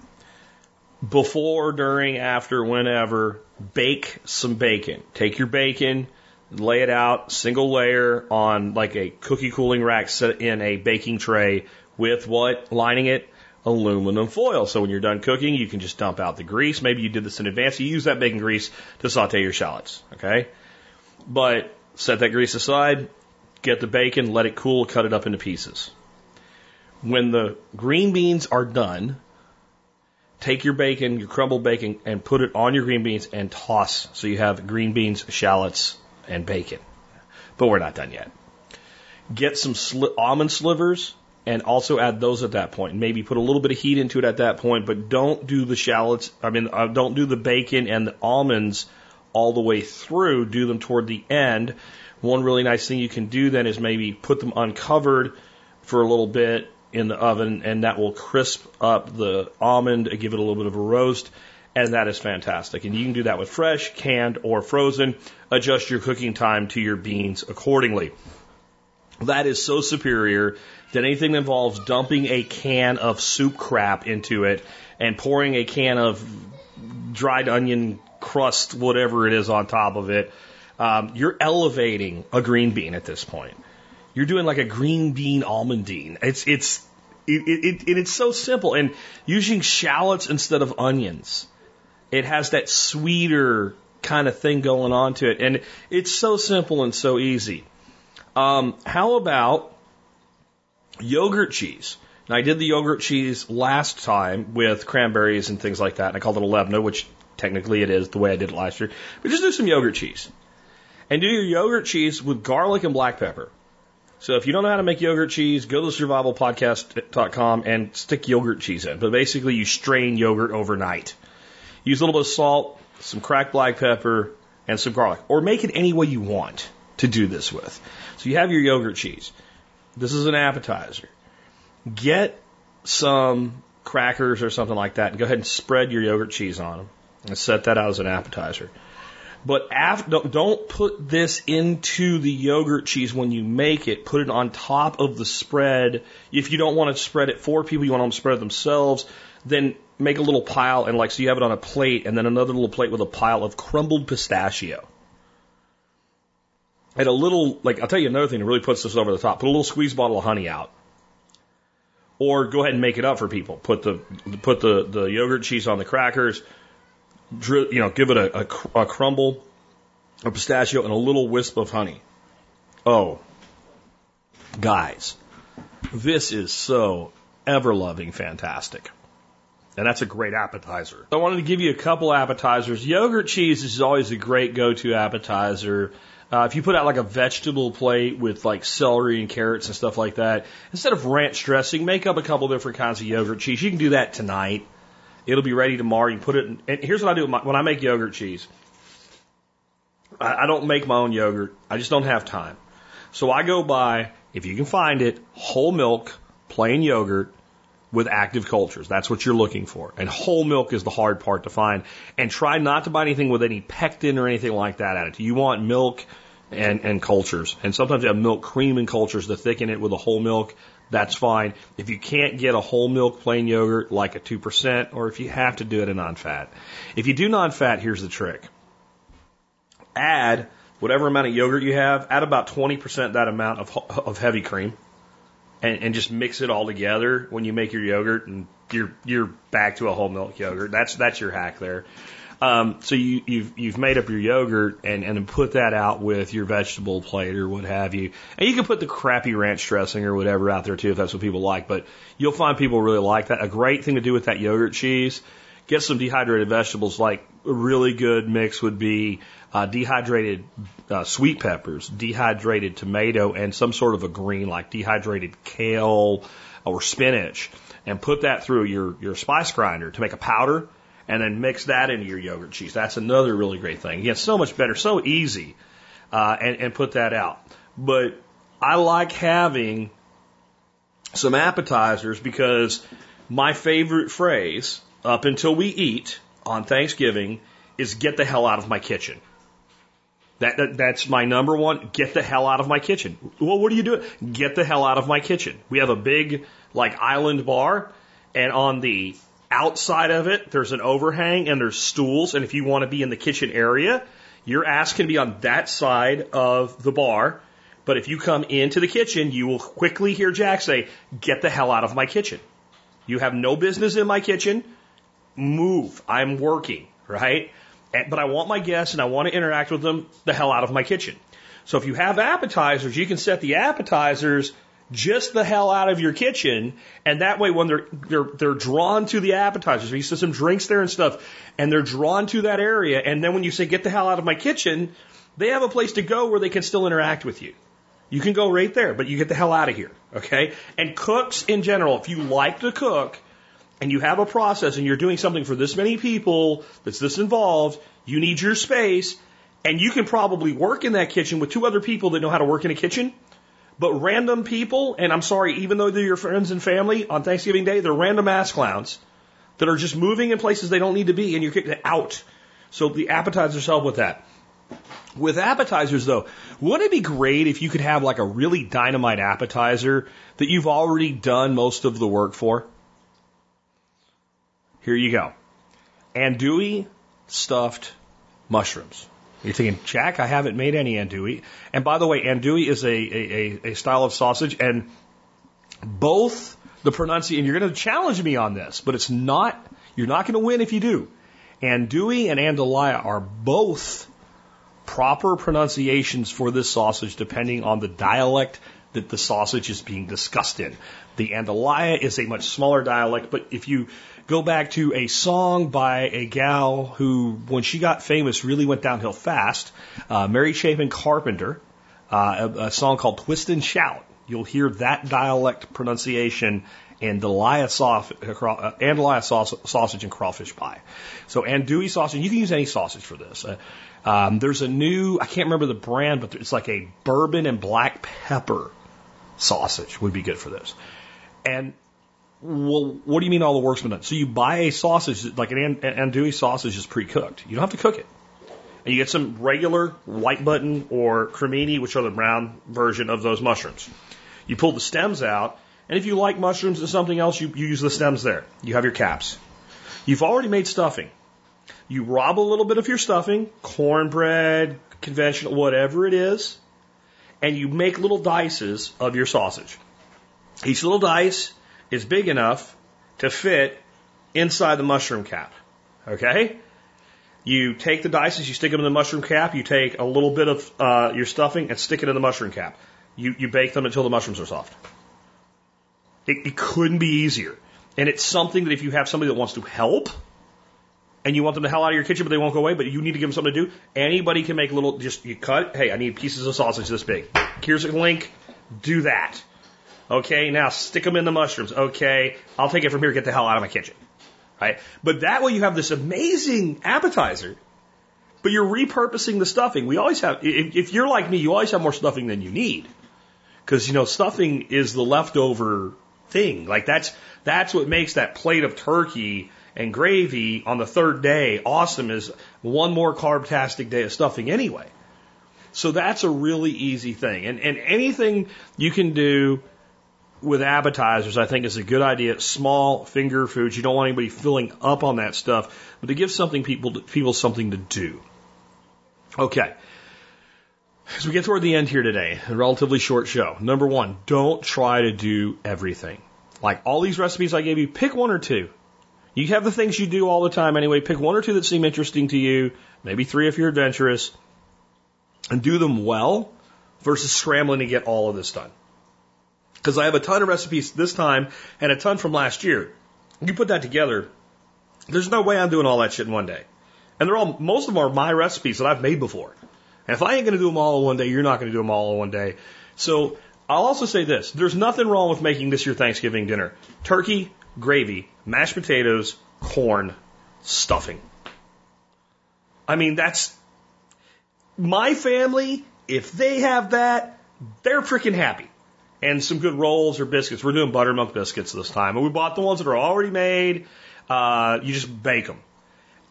Before, during, after, whenever, bake some bacon. Take your bacon, lay it out, single layer on like a cookie cooling rack set in a baking tray with what lining it? Aluminum foil. So when you're done cooking, you can just dump out the grease. Maybe you did this in advance. You use that bacon grease to saute your shallots. Okay. But set that grease aside, Get the bacon, let it cool, cut it up into pieces. When the green beans are done, take your bacon, your crumbled bacon, and put it on your green beans and toss. So you have green beans, shallots, and bacon. But we're not done yet. Get some sli- almond slivers and also add those at that point. Maybe put a little bit of heat into it at that point, but don't do the shallots. I mean, uh, don't do the bacon and the almonds all the way through. Do them toward the end one really nice thing you can do then is maybe put them uncovered for a little bit in the oven, and that will crisp up the almond and give it a little bit of a roast. And that is fantastic. And you can do that with fresh, canned, or frozen. Adjust your cooking time to your beans accordingly. That is so superior that anything that involves dumping a can of soup crap into it and pouring a can of dried onion crust, whatever it is, on top of it um, you're elevating a green bean at this point. You're doing like a green bean almondine. It's it's it, it, it, it's so simple and using shallots instead of onions. It has that sweeter kind of thing going on to it, and it's so simple and so easy. Um, how about yogurt cheese? Now, I did the yogurt cheese last time with cranberries and things like that, and I called it a Lebna, which technically it is the way I did it last year. But just do some yogurt cheese. And do your yogurt cheese with garlic and black pepper. So if you don't know how to make yogurt cheese, go to survivalpodcast.com and stick yogurt cheese in. But basically, you strain yogurt overnight. Use a little bit of salt, some cracked black pepper, and some garlic. Or make it any way you want to do this with. So you have your yogurt cheese. This is an appetizer. Get some crackers or something like that and go ahead and spread your yogurt cheese on them and set that out as an appetizer. But after, don't put this into the yogurt cheese when you make it. Put it on top of the spread. If you don't want to spread it for people, you want them to spread it themselves, then make a little pile and like so you have it on a plate and then another little plate with a pile of crumbled pistachio. And a little like I'll tell you another thing that really puts this over the top. Put a little squeeze bottle of honey out. Or go ahead and make it up for people. Put the put the, the yogurt cheese on the crackers, you know, give it a, a, a crumble of pistachio and a little wisp of honey. Oh, guys, this is so ever loving fantastic. And that's a great appetizer. I wanted to give you a couple appetizers. Yogurt cheese is always a great go to appetizer. Uh, if you put out like a vegetable plate with like celery and carrots and stuff like that, instead of ranch dressing, make up a couple different kinds of yogurt cheese. You can do that tonight. It'll be ready tomorrow. You put it in, and here's what I do my, when I make yogurt cheese. I, I don't make my own yogurt. I just don't have time. So I go buy, if you can find it, whole milk, plain yogurt, with active cultures. That's what you're looking for. And whole milk is the hard part to find. And try not to buy anything with any pectin or anything like that added. You want milk and, and cultures. And sometimes you have milk cream and cultures to thicken it with a whole milk. That's fine. If you can't get a whole milk plain yogurt like a 2%, or if you have to do it a non-fat. If you do non-fat, here's the trick. Add whatever amount of yogurt you have, add about 20% that amount of, of heavy cream and, and just mix it all together when you make your yogurt and you're, you're back to a whole milk yogurt. That's, that's your hack there. Um, so you, you've you've made up your yogurt and and put that out with your vegetable plate or what have you, and you can put the crappy ranch dressing or whatever out there too if that's what people like. But you'll find people really like that. A great thing to do with that yogurt cheese, get some dehydrated vegetables. Like a really good mix would be uh, dehydrated uh, sweet peppers, dehydrated tomato, and some sort of a green like dehydrated kale or spinach, and put that through your your spice grinder to make a powder and then mix that into your yogurt cheese. That's another really great thing. Again, so much better, so easy, uh, and, and put that out. But I like having some appetizers because my favorite phrase up until we eat on Thanksgiving is get the hell out of my kitchen. That, that, that's my number one. Get the hell out of my kitchen. Well, what are you doing? Get the hell out of my kitchen. We have a big like island bar, and on the Outside of it, there's an overhang and there's stools. And if you want to be in the kitchen area, your ass can be on that side of the bar. But if you come into the kitchen, you will quickly hear Jack say, Get the hell out of my kitchen. You have no business in my kitchen. Move. I'm working, right? But I want my guests and I want to interact with them the hell out of my kitchen. So if you have appetizers, you can set the appetizers just the hell out of your kitchen, and that way when they're they're they're drawn to the appetizers, you set some drinks there and stuff, and they're drawn to that area, and then when you say get the hell out of my kitchen, they have a place to go where they can still interact with you. You can go right there, but you get the hell out of here, okay? And cooks in general, if you like to cook and you have a process and you're doing something for this many people that's this involved, you need your space, and you can probably work in that kitchen with two other people that know how to work in a kitchen but random people, and I'm sorry, even though they're your friends and family on Thanksgiving Day, they're random ass clowns that are just moving in places they don't need to be and you're kicked out. So the appetizers help with that. With appetizers though, wouldn't it be great if you could have like a really dynamite appetizer that you've already done most of the work for? Here you go. Andouille stuffed mushrooms. You're thinking, Jack, I haven't made any andouille. And by the way, andouille is a, a, a style of sausage, and both the pronunciation, you're going to challenge me on this, but it's not, you're not going to win if you do. Andouille and andalaya are both proper pronunciations for this sausage depending on the dialect that the sausage is being discussed in. The andalaya is a much smaller dialect, but if you go back to a song by a gal who, when she got famous, really went downhill fast. Uh, Mary Chapin Carpenter, uh, a, a, song called Twist and Shout. You'll hear that dialect pronunciation in Delia sauce, uh, andalaya sauce, sausage and crawfish pie. So andouille sausage, you can use any sausage for this. Uh, um, there's a new, I can't remember the brand, but it's like a bourbon and black pepper sausage would be good for this. And well, what do you mean all the work's been done? So you buy a sausage, like an andouille sausage is pre-cooked. You don't have to cook it. And you get some regular white button or cremini, which are the brown version of those mushrooms. You pull the stems out, and if you like mushrooms and something else, you, you use the stems there. You have your caps. You've already made stuffing. You rob a little bit of your stuffing, cornbread, conventional, whatever it is, and you make little dices of your sausage. Each little dice is big enough to fit inside the mushroom cap. Okay? You take the dices, you stick them in the mushroom cap, you take a little bit of uh, your stuffing and stick it in the mushroom cap. You, you bake them until the mushrooms are soft. It, it couldn't be easier. And it's something that if you have somebody that wants to help, and you want them the hell out of your kitchen, but they won't go away, but you need to give them something to do, anybody can make little, just you cut, hey, I need pieces of sausage this big. Here's a link, do that. Okay, now stick them in the mushrooms. Okay, I'll take it from here. Get the hell out of my kitchen. Right? But that way you have this amazing appetizer, but you're repurposing the stuffing. We always have, if, if you're like me, you always have more stuffing than you need. Because, you know, stuffing is the leftover thing. Like that's that's what makes that plate of turkey and gravy on the third day awesome is one more carb-tastic day of stuffing anyway. So that's a really easy thing. And and anything you can do with appetizers, I think is a good idea. Small finger foods. You don't want anybody filling up on that stuff, but to give something people people something to do. Okay. As we get toward the end here today, a relatively short show. Number one, don't try to do everything. Like all these recipes I gave you, pick one or two. You have the things you do all the time anyway. Pick one or two that seem interesting to you, maybe three if you're adventurous, and do them well versus scrambling to get all of this done. Because I have a ton of recipes this time and a ton from last year. You put that together, there's no way I'm doing all that shit in one day. And they're all, most of them are my recipes that I've made before. And if I ain't going to do them all in one day, you're not going to do them all in one day. So I'll also say this. There's nothing wrong with making this your Thanksgiving dinner. Turkey, gravy, mashed potatoes, corn, stuffing. I mean, that's my family. If they have that, they're freaking happy. And some good rolls or biscuits. We're doing buttermilk biscuits this time. And we bought the ones that are already made. Uh, you just bake them.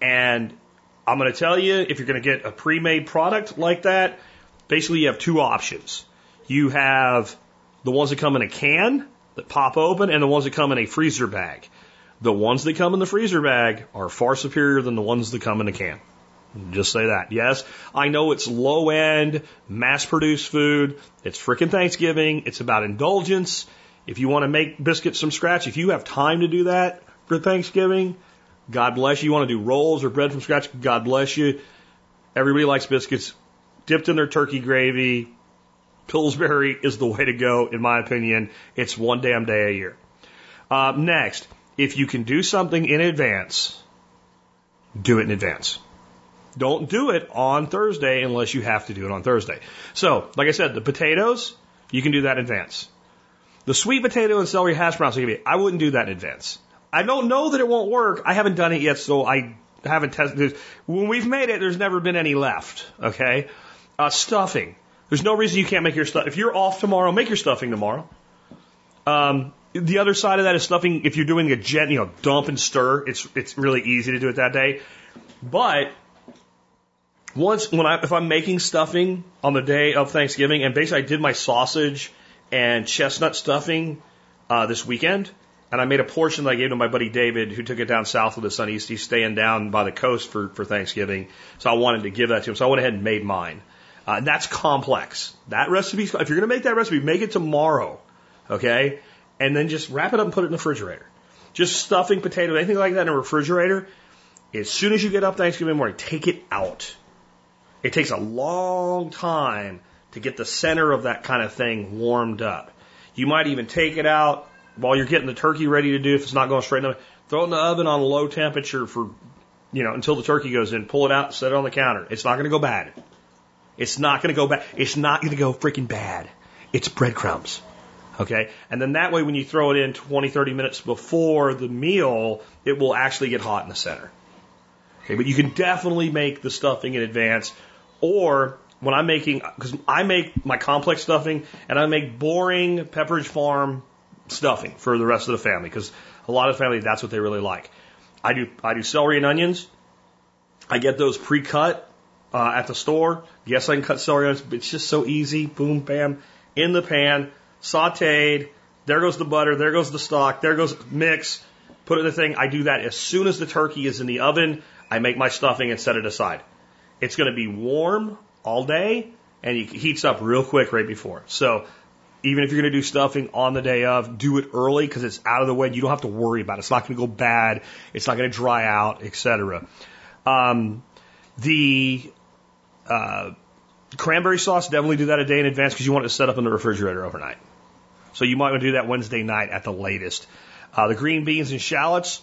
And I'm going to tell you, if you're going to get a pre-made product like that, basically you have two options. You have the ones that come in a can that pop open and the ones that come in a freezer bag. The ones that come in the freezer bag are far superior than the ones that come in a can. Just say that. Yes, I know it's low end, mass produced food. It's freaking Thanksgiving. It's about indulgence. If you want to make biscuits from scratch, if you have time to do that for Thanksgiving, God bless you. You want to do rolls or bread from scratch, God bless you. Everybody likes biscuits dipped in their turkey gravy, Pillsbury is the way to go, in my opinion. It's one damn day a year. Uh, next, if you can do something in advance, do it in advance. Don't do it on Thursday unless you have to do it on Thursday. So, like I said, the potatoes, you can do that in advance. The sweet potato and celery hash browns, I wouldn't do that in advance. I don't know that it won't work. I haven't done it yet, so I haven't tested. When we've made it, there's never been any left. Okay, uh, stuffing. There's no reason you can't make your stuff. If you're off tomorrow, make your stuffing tomorrow. Um, the other side of that is stuffing. If you're doing a jet, you know, dump and stir, it's it's really easy to do it that day. But once when I if I'm making stuffing on the day of Thanksgiving, and basically I did my sausage and chestnut stuffing uh, this weekend, and I made a portion that I gave to my buddy David, who took it down south with us on He's, he's staying down by the coast for for Thanksgiving, so I wanted to give that to him. So I went ahead and made mine. Uh, that's complex. That recipe, if you're going to make that recipe, make it tomorrow, okay? And then just wrap it up and put it in the refrigerator. Just stuffing potatoes, anything like that in a refrigerator. As soon as you get up Thanksgiving morning, take it out. It takes a long time to get the center of that kind of thing warmed up. You might even take it out while you're getting the turkey ready to do if it's not going straight in the oven. throw it in the oven on a low temperature for you know until the turkey goes in. Pull it out, set it on the counter. It's not going to go bad. It's not going to go bad. It's not going to go freaking bad. It's breadcrumbs. Okay? And then that way, when you throw it in 20, 30 minutes before the meal, it will actually get hot in the center. Okay? But you can definitely make the stuffing in advance. Or when I'm making, because I make my complex stuffing and I make boring Pepperidge Farm stuffing for the rest of the family because a lot of family, that's what they really like. I do, I do celery and onions. I get those pre-cut uh, at the store. Yes, I can cut celery onions. It's just so easy. Boom, bam, in the pan, sauteed. There goes the butter. There goes the stock. There goes mix. Put it in the thing. I do that as soon as the turkey is in the oven. I make my stuffing and set it aside. It's going to be warm all day, and it heats up real quick right before. So even if you're going to do stuffing on the day of, do it early because it's out of the way. You don't have to worry about it. It's not going to go bad. It's not going to dry out, etc. Um, the uh, cranberry sauce, definitely do that a day in advance because you want it to set up in the refrigerator overnight. So you might want to do that Wednesday night at the latest. Uh, the green beans and shallots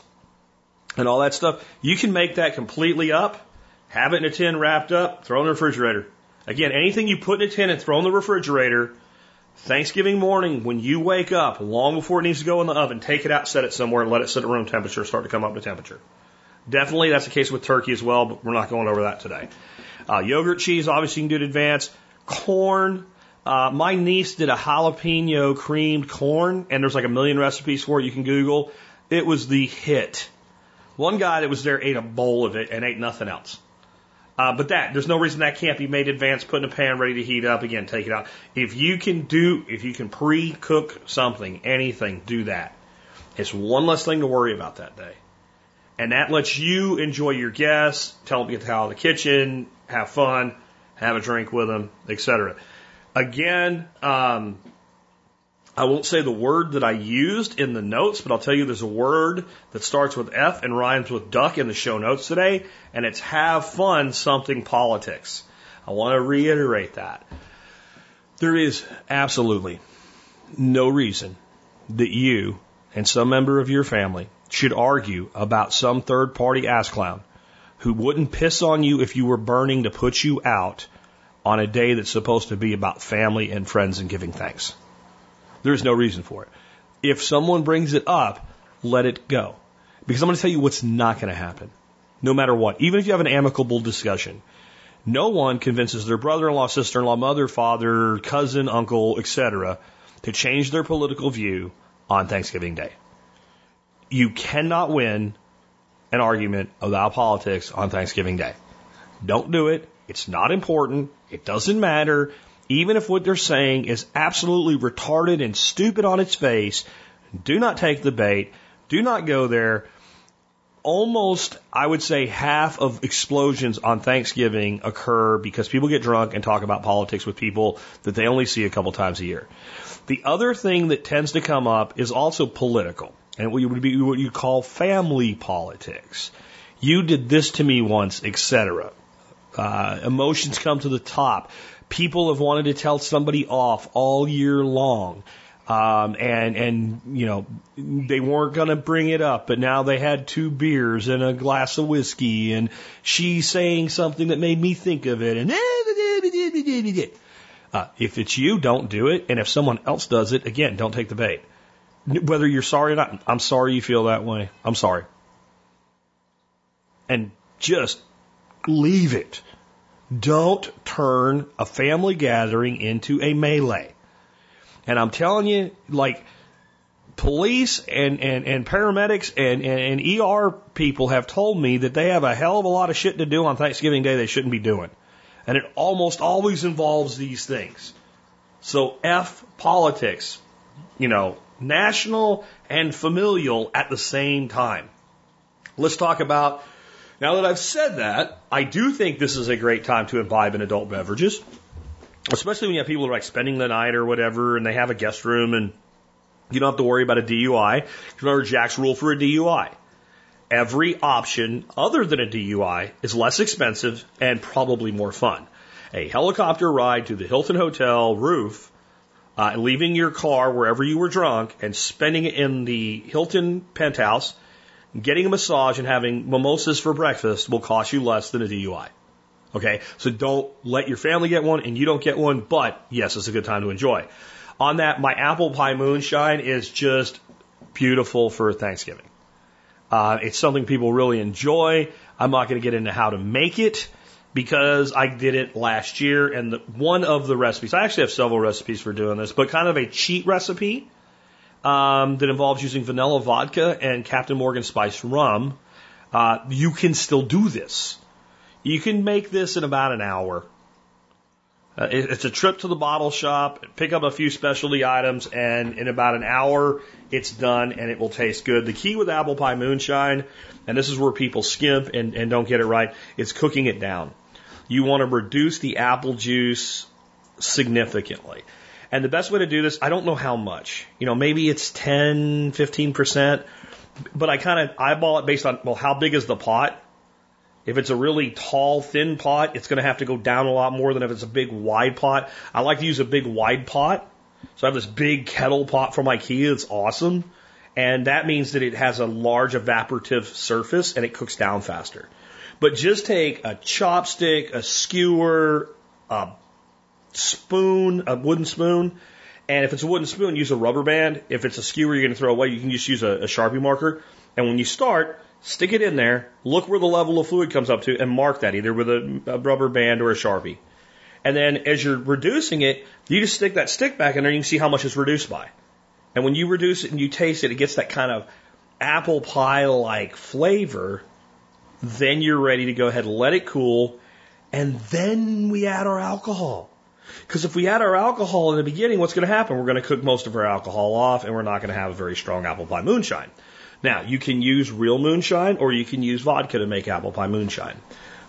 and all that stuff, you can make that completely up, have it in a tin wrapped up, throw in the refrigerator. Again, anything you put in a tin and throw in the refrigerator, Thanksgiving morning, when you wake up, long before it needs to go in the oven, take it out, set it somewhere, and let it sit at room temperature, start to come up to temperature. Definitely that's the case with turkey as well, but we're not going over that today. Uh, yogurt cheese, obviously you can do it in advance. Corn, Uh, my niece did a jalapeno creamed corn, and there's like a million recipes for it you can Google. It was the hit. One guy that was there ate a bowl of it and ate nothing else. Uh, but that, there's no reason that can't be made advanced, put in a pan, ready to heat up again, take it out. If you can do, if you can pre-cook something, anything, do that. It's one less thing to worry about that day. And that lets you enjoy your guests, tell them to get out of the kitchen, have fun, have a drink with them, etc. Again, um, I won't say the word that I used in the notes, but I'll tell you there's a word that starts with F and rhymes with duck in the show notes today, and it's have fun something politics. I want to reiterate that. There is absolutely no reason that you and some member of your family should argue about some third party ass clown who wouldn't piss on you if you were burning to put you out on a day that's supposed to be about family and friends and giving thanks. There's no reason for it. If someone brings it up, let it go. Because I'm going to tell you what's not going to happen. No matter what. Even if you have an amicable discussion. No one convinces their brother-in-law, sister-in-law, mother, father, cousin, uncle, etc. to change their political view on Thanksgiving Day. You cannot win an argument about politics on Thanksgiving Day. Don't do it. It's not important. It doesn't matter. Even if what they're saying is absolutely retarded and stupid on its face, do not take the bait. Do not go there. Almost, I would say, half of explosions on Thanksgiving occur because people get drunk and talk about politics with people that they only see a couple times a year. The other thing that tends to come up is also political, and what you would be what you call family politics. You did this to me once, etc. Uh, emotions come to the top. People have wanted to tell somebody off all year long. Um, and, and, you know, they weren't going to bring it up, but now they had two beers and a glass of whiskey and she's saying something that made me think of it and, uh, if it's you, don't do it. And if someone else does it, again, don't take the bait. Whether you're sorry or not, I'm sorry you feel that way. I'm sorry. And just leave it. Don't turn a family gathering into a melee. And I'm telling you, like, police and, and, and paramedics and, and, and ER people have told me that they have a hell of a lot of shit to do on Thanksgiving Day they shouldn't be doing. And it almost always involves these things. So F politics, you know, national and familial at the same time. Let's talk about now that I've said that, I do think this is a great time to imbibe in adult beverages, especially when you have people who are like spending the night or whatever, and they have a guest room, and you don't have to worry about a DUI. Remember Jack's rule for a DUI. Every option other than a DUI is less expensive and probably more fun. A helicopter ride to the Hilton Hotel roof, uh, leaving your car wherever you were drunk and spending it in the Hilton penthouse getting a massage and having mimosas for breakfast will cost you less than a DUI. Okay, so don't let your family get one and you don't get one, but yes, it's a good time to enjoy. On that, my apple pie moonshine is just beautiful for Thanksgiving. Uh, it's something people really enjoy. I'm not going to get into how to make it because I did it last year and the, one of the recipes, I actually have several recipes for doing this, but kind of a cheat recipe um, that involves using vanilla vodka and Captain Morgan spiced rum, uh, you can still do this. You can make this in about an hour. Uh, it, it's a trip to the bottle shop, pick up a few specialty items, and in about an hour, it's done and it will taste good. The key with apple pie moonshine, and this is where people skimp and, and don't get it right, is cooking it down. You want to reduce the apple juice significantly. And the best way to do this, I don't know how much. You know, maybe it's 10, 15%, but I kind of eyeball it based on, well, how big is the pot? If it's a really tall, thin pot, it's going to have to go down a lot more than if it's a big, wide pot. I like to use a big, wide pot. So I have this big kettle pot from IKEA. It's awesome. And that means that it has a large evaporative surface and it cooks down faster. But just take a chopstick, a skewer, a spoon, a wooden spoon. And if it's a wooden spoon, use a rubber band. If it's a skewer you're going to throw away, you can just use a, a Sharpie marker. And when you start, stick it in there, look where the level of fluid comes up to, and mark that either with a, a rubber band or a Sharpie. And then as you're reducing it, you just stick that stick back in there and you can see how much it's reduced by. And when you reduce it and you taste it, it gets that kind of apple pie like flavor. Then you're ready to go ahead and let it cool. And then we add our alcohol. Because if we add our alcohol in the beginning, what's going to happen? We're going to cook most of our alcohol off and we're not going to have a very strong apple pie moonshine. Now, you can use real moonshine or you can use vodka to make apple pie moonshine.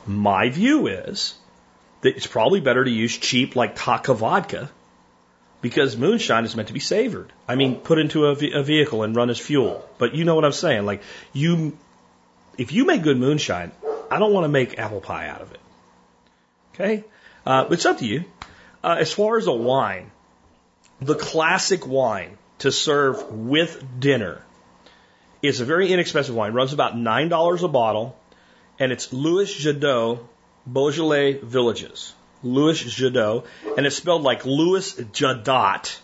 My view is that it's probably better to use cheap like Taaka vodka because moonshine is meant to be savored. I mean, put into a, a vehicle and run as fuel. But you know what I'm saying? Like you, if you make good moonshine, I don't want to make apple pie out of it. Okay, uh, it's up to you. Uh, as far as a wine, the classic wine to serve with dinner is a very inexpensive wine. It runs about nine dollars a bottle, and it's Louis Jadot Beaujolais Villages. Louis Jadot, and it's spelled like Louis Jadot,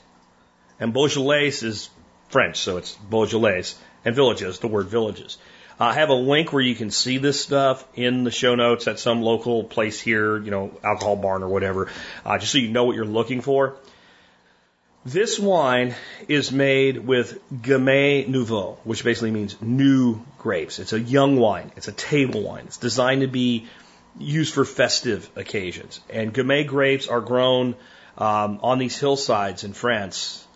and Beaujolais is French, so it's Beaujolais, and villages, the word villages. Uh, I have a link where you can see this stuff in the show notes at some local place here, you know, alcohol barn or whatever, uh, just so you know what you're looking for. This wine is made with Gamay Nouveau, which basically means new grapes. It's a young wine. It's a table wine. It's designed to be used for festive occasions. And Gamay grapes are grown um, on these hillsides in France,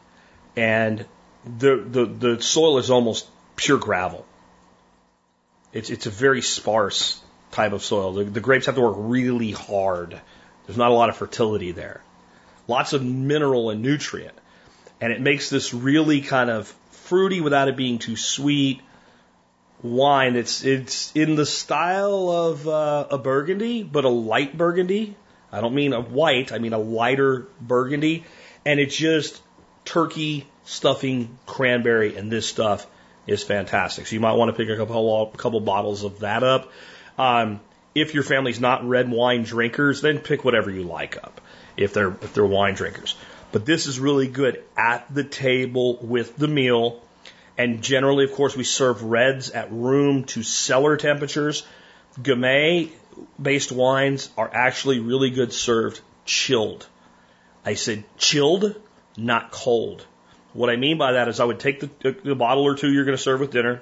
and the, the the soil is almost pure gravel. It's it's a very sparse type of soil. The, the grapes have to work really hard. There's not a lot of fertility there. Lots of mineral and nutrient. And it makes this really kind of fruity without it being too sweet wine. It's it's in the style of uh, a burgundy, but a light burgundy. I don't mean a white, I mean a lighter burgundy. And it's just turkey stuffing cranberry, and this stuff is fantastic. So you might want to pick a couple, couple bottles of that up. Um, if your family's not red wine drinkers, then pick whatever you like up. If they're if they're wine drinkers, but this is really good at the table with the meal. And generally, of course, we serve reds at room to cellar temperatures. Gamay based wines are actually really good served chilled. I said chilled, not cold. What I mean by that is I would take the, the bottle or two you're going to serve with dinner,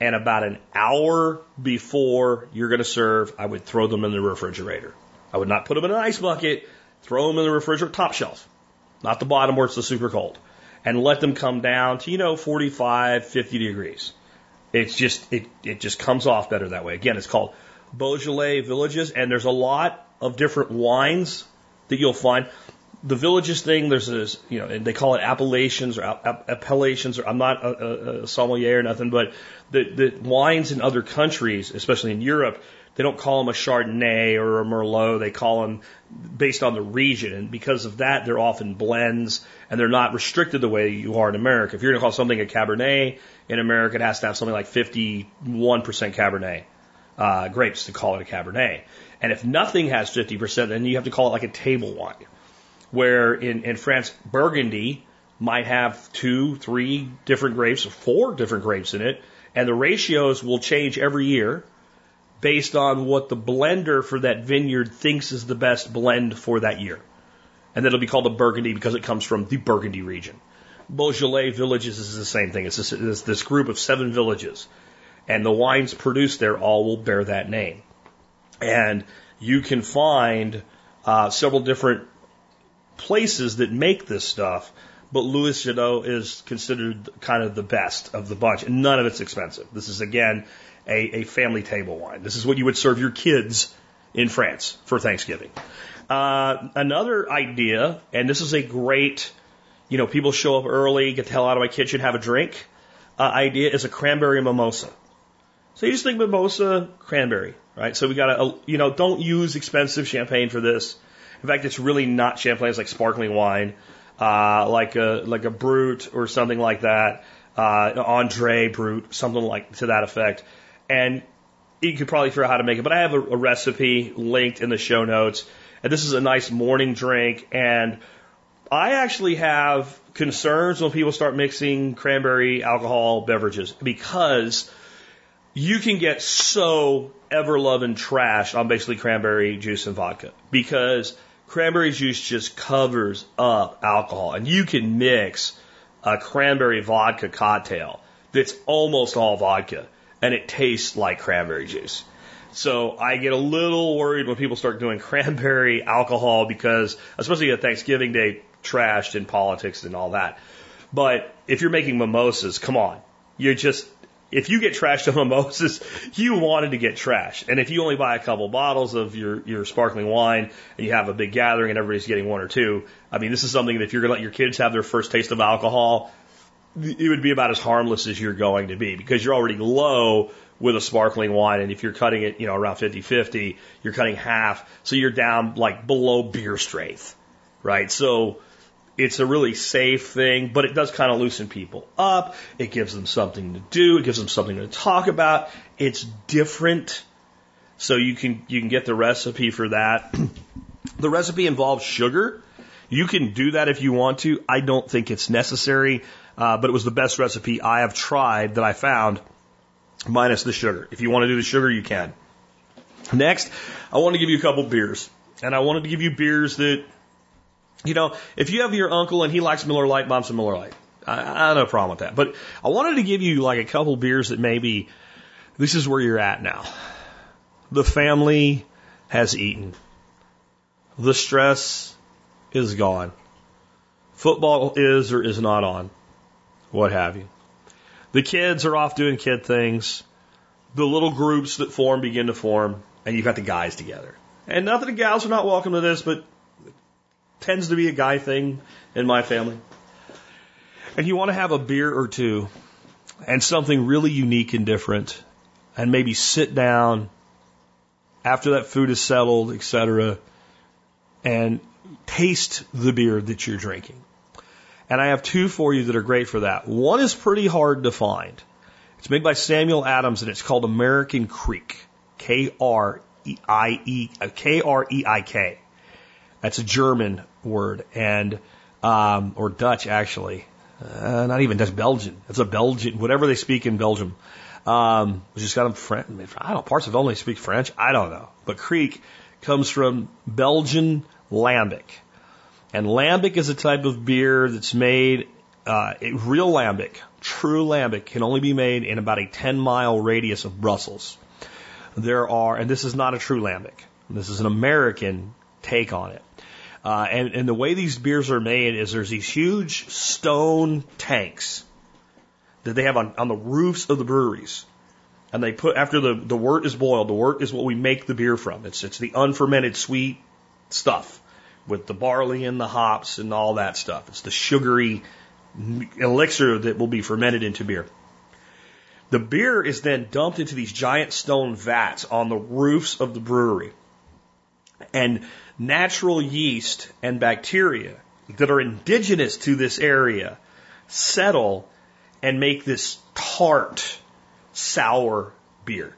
and about an hour before you're going to serve, I would throw them in the refrigerator. I would not put them in an ice bucket, throw them in the refrigerator, top shelf, not the bottom where it's the super cold and let them come down to, you know, 45, 50 degrees. It's just, it, it just comes off better that way. Again, it's called Beaujolais Villages, and there's a lot of different wines that you'll find. The villages thing, there's this, you know, and they call it appellations or appellations, or I'm not a, a sommelier or nothing, but the, the wines in other countries, especially in Europe, they don't call them a Chardonnay or a Merlot. They call them based on the region. And because of that, they're often blends and they're not restricted the way you are in America. If you're going to call something a Cabernet in America, it has to have something like 51% Cabernet uh, grapes to call it a Cabernet. And if nothing has 50%, then you have to call it like a table wine. Where in, in France, Burgundy might have two, three different grapes, four different grapes in it, and the ratios will change every year based on what the blender for that vineyard thinks is the best blend for that year. And that'll be called a Burgundy because it comes from the Burgundy region. Beaujolais villages is the same thing. It's this, it's this group of seven villages. And the wines produced there all will bear that name. And you can find uh, several different places that make this stuff, but Louis Jadot is considered kind of the best of the bunch, and none of it's expensive. This is again a, a family table wine. This is what you would serve your kids in France for Thanksgiving. Uh, another idea, and this is a great, you know, people show up early, get the hell out of my kitchen, have a drink. Uh, idea is a cranberry mimosa. So you just think mimosa, cranberry, right? So we got to, you know, don't use expensive champagne for this. In fact, it's really not champagne. It's like sparkling wine, uh, like a like a brut or something like that, uh, Andre brut, something like to that effect and you could probably figure out how to make it. But I have a, a recipe linked in the show notes. And this is a nice morning drink. And I actually have concerns when people start mixing cranberry alcohol beverages because you can get so ever loving trash on basically cranberry juice and vodka because cranberry juice just covers up alcohol. And you can mix a cranberry vodka cocktail that's almost all vodka and it tastes like cranberry juice. So I get a little worried when people start doing cranberry alcohol because, especially at Thanksgiving Day, trashed in politics and all that. But if you're making mimosas, come on. You're just, if you get trashed on mimosas, you wanted to get trashed. And if you only buy a couple bottles of your, your sparkling wine and you have a big gathering and everybody's getting one or two, I mean, this is something that if you're going to let your kids have their first taste of alcohol, it would be about as harmless as you're going to be because you're already low with a sparkling wine. And if you're cutting it, you know, around 50 50, you're cutting half. So you're down like below beer strength, right? So it's a really safe thing, but it does kind of loosen people up. It gives them something to do. It gives them something to talk about. It's different. So you can, you can get the recipe for that. the recipe involves sugar. You can do that if you want to. I don't think it's necessary, uh, but it was the best recipe I have tried that I found minus the sugar. If you want to do the sugar, you can. Next, I want to give you a couple beers. And I wanted to give you beers that, you know, if you have your uncle and he likes Miller Lite, buy him some Miller Lite. I, I have no problem with that. But I wanted to give you like a couple beers that maybe this is where you're at now. The family has eaten. The stress is gone. Football is or is not on. What have you. The kids are off doing kid things. The little groups that form begin to form, and you've got the guys together. And not that the gals are not welcome to this, but tends to be a guy thing in my family. And you want to have a beer or two and something really unique and different, and maybe sit down after that food is settled, etc., and taste the beer that you're drinking. And I have two for you that are great for that. One is pretty hard to find. It's made by Samuel Adams and it's called American Kriek. K R E I E uh, K R E I K. That's a German word and um, or Dutch actually. Uh, not even Dutch, Belgian. It's a Belgian, whatever they speak in Belgium. Um, which is kind French. I don't know. Parts of only speak French. I don't know. But Kriek comes from Belgian lambic. And lambic is a type of beer that's made, uh, real lambic, true lambic, can only be made in about a 10 mile radius of Brussels. There are, and this is not a true lambic. This is an American take on it. Uh, and, and the way these beers are made is there's these huge stone tanks that they have on, on the roofs of the breweries. And they put, after the, the wort is boiled, the wort is what we make the beer from. It's, it's the unfermented sweet stuff with the barley and the hops and all that stuff. It's the sugary elixir that will be fermented into beer. The beer is then dumped into these giant stone vats on the roofs of the brewery. And natural yeast and bacteria that are indigenous to this area settle and make this tart, sour beer,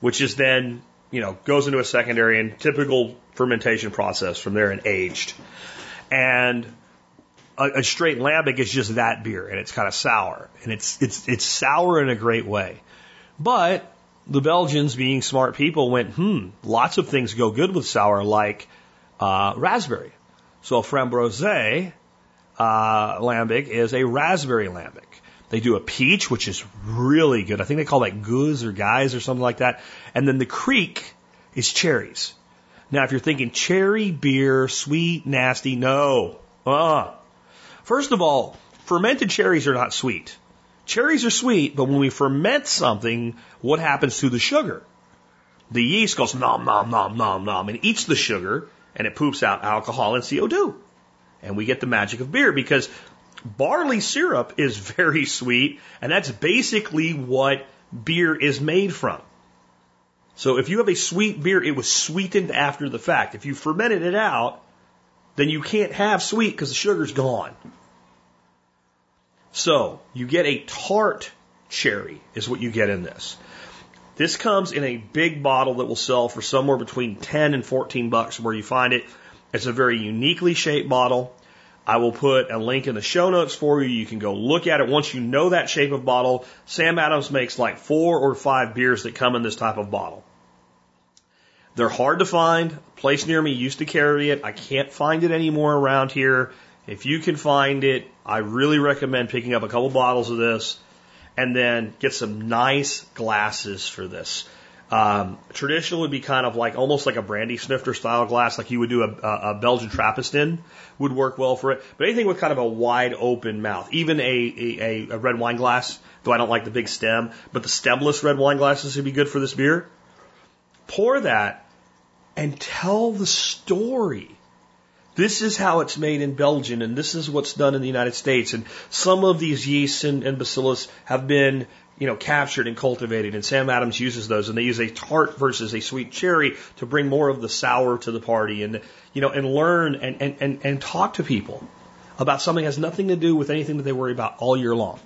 which is then, you know, goes into a secondary and typical fermentation process from there and aged. And a, a straight lambic is just that beer, and it's kind of sour, and it's it's it's sour in a great way. But the Belgians, being smart people, went, hmm, lots of things go good with sour, like uh, raspberry. So a framboise uh, lambic is a raspberry lambic. They do a peach, which is really good. I think they call that goose or guys or something like that. And then the kriek is cherries. Now, if you're thinking cherry beer, sweet, nasty, no. Uh. First of all, fermented cherries are not sweet. Cherries are sweet, but when we ferment something, what happens to the sugar? The yeast goes nom, nom, nom, nom, nom, and eats the sugar, and it poops out alcohol and CO2. And we get the magic of beer because barley syrup is very sweet, and that's basically what beer is made from. So if you have a sweet beer, it was sweetened after the fact. If you fermented it out, then you can't have sweet because the sugar's gone. So you get a tart cherry is what you get in this. This comes in a big bottle that will sell for somewhere between 10 and 14 bucks where you find it. It's a very uniquely shaped bottle. I will put a link in the show notes for you. You can go look at it. Once you know that shape of bottle, Sam Adams makes like four or five beers that come in this type of bottle. They're hard to find. A place near me used to carry it. I can't find it anymore around here. If you can find it, I really recommend picking up a couple bottles of this and then get some nice glasses for this. Um, traditional would be kind of like almost like a brandy snifter style glass, like you would do a, a Belgian Trappist in, would work well for it. But anything with kind of a wide open mouth, even a, a, a red wine glass, though I don't like the big stem, but the stemless red wine glasses would be good for this beer. Pour that and tell the story. This is how it's made in Belgium, and this is what's done in the United States. And some of these yeasts and, and bacillus have been you know, captured and cultivated. And Sam Adams uses those, and they use a tart versus a sweet cherry to bring more of the sour to the party, and you know, and learn and and and, and talk to people about something that has nothing to do with anything that they worry about all year long.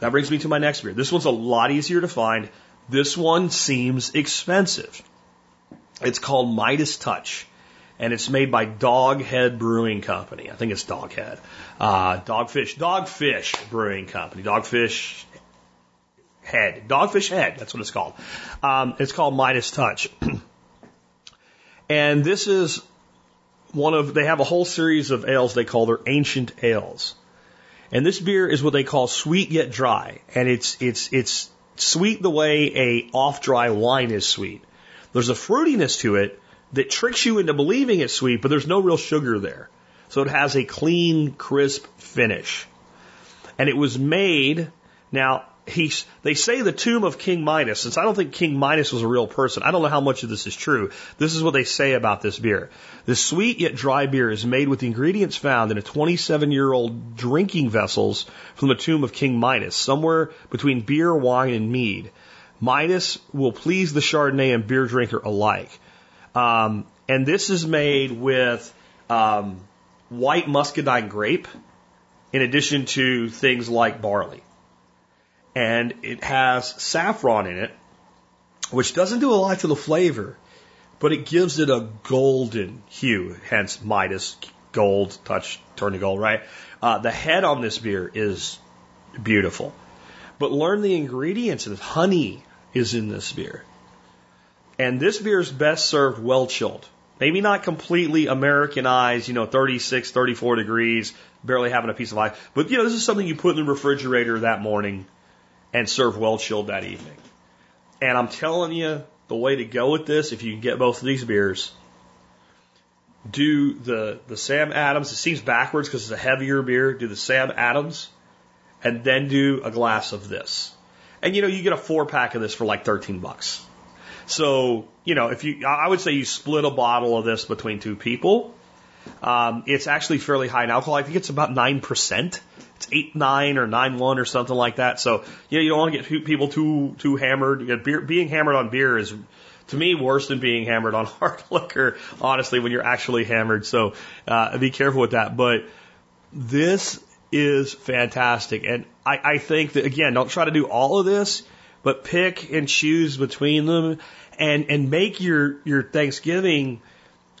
That brings me to my next beer. This one's a lot easier to find. This one seems expensive. It's called Midas Touch and it's made by Doghead Brewing Company. I think it's Doghead. Uh, Dogfish, Dogfish Brewing Company. Dogfish Head. Dogfish Head, that's what it's called. Um, it's called Midas Touch. and this is one of, they have a whole series of ales they call their ancient ales. And this beer is what they call sweet yet dry. And it's, it's, it's sweet the way a off dry wine is sweet. There's a fruitiness to it that tricks you into believing it's sweet, but there's no real sugar there. So it has a clean, crisp finish. And it was made, now, he's, they say the tomb of King Midas. Since I don't think King Midas was a real person, I don't know how much of this is true. This is what they say about this beer. This sweet yet dry beer is made with the ingredients found in a 27 year old drinking vessels from the tomb of King Midas, somewhere between beer, wine, and mead. Midas will please the Chardonnay and beer drinker alike. Um, and this is made with um, white muscadine grape in addition to things like barley and it has saffron in it, which doesn't do a lot to the flavor, but it gives it a golden hue, hence Midas gold touch turn to gold, right? Uh, the head on this beer is beautiful, but learn the ingredients honey is in this beer. And this beer is best served well chilled. Maybe not completely Americanized, you know, 36, 34 degrees, barely having a piece of ice. But, you know, this is something you put in the refrigerator that morning and serve well chilled that evening. And I'm telling you, the way to go with this, if you can get both of these beers, do the the Sam Adams. It seems backwards because it's a heavier beer. Do the Sam Adams, and then do a glass of this. And you know, you get a four pack of this for like 13 bucks. So, you know, if you, I would say you split a bottle of this between two people. Um, it's actually fairly high in alcohol. I think it's about 9% it's eight nine or nine one or something like that. So you know, you don't want to get people too too hammered. You know, Beer, being hammered on beer is to me worse than being hammered on hard liquor. Honestly, when you're actually hammered, so uh, be careful with that. But this is fantastic, and I, I think that again, don't try to do all of this, but pick and choose between them, and and make your your Thanksgiving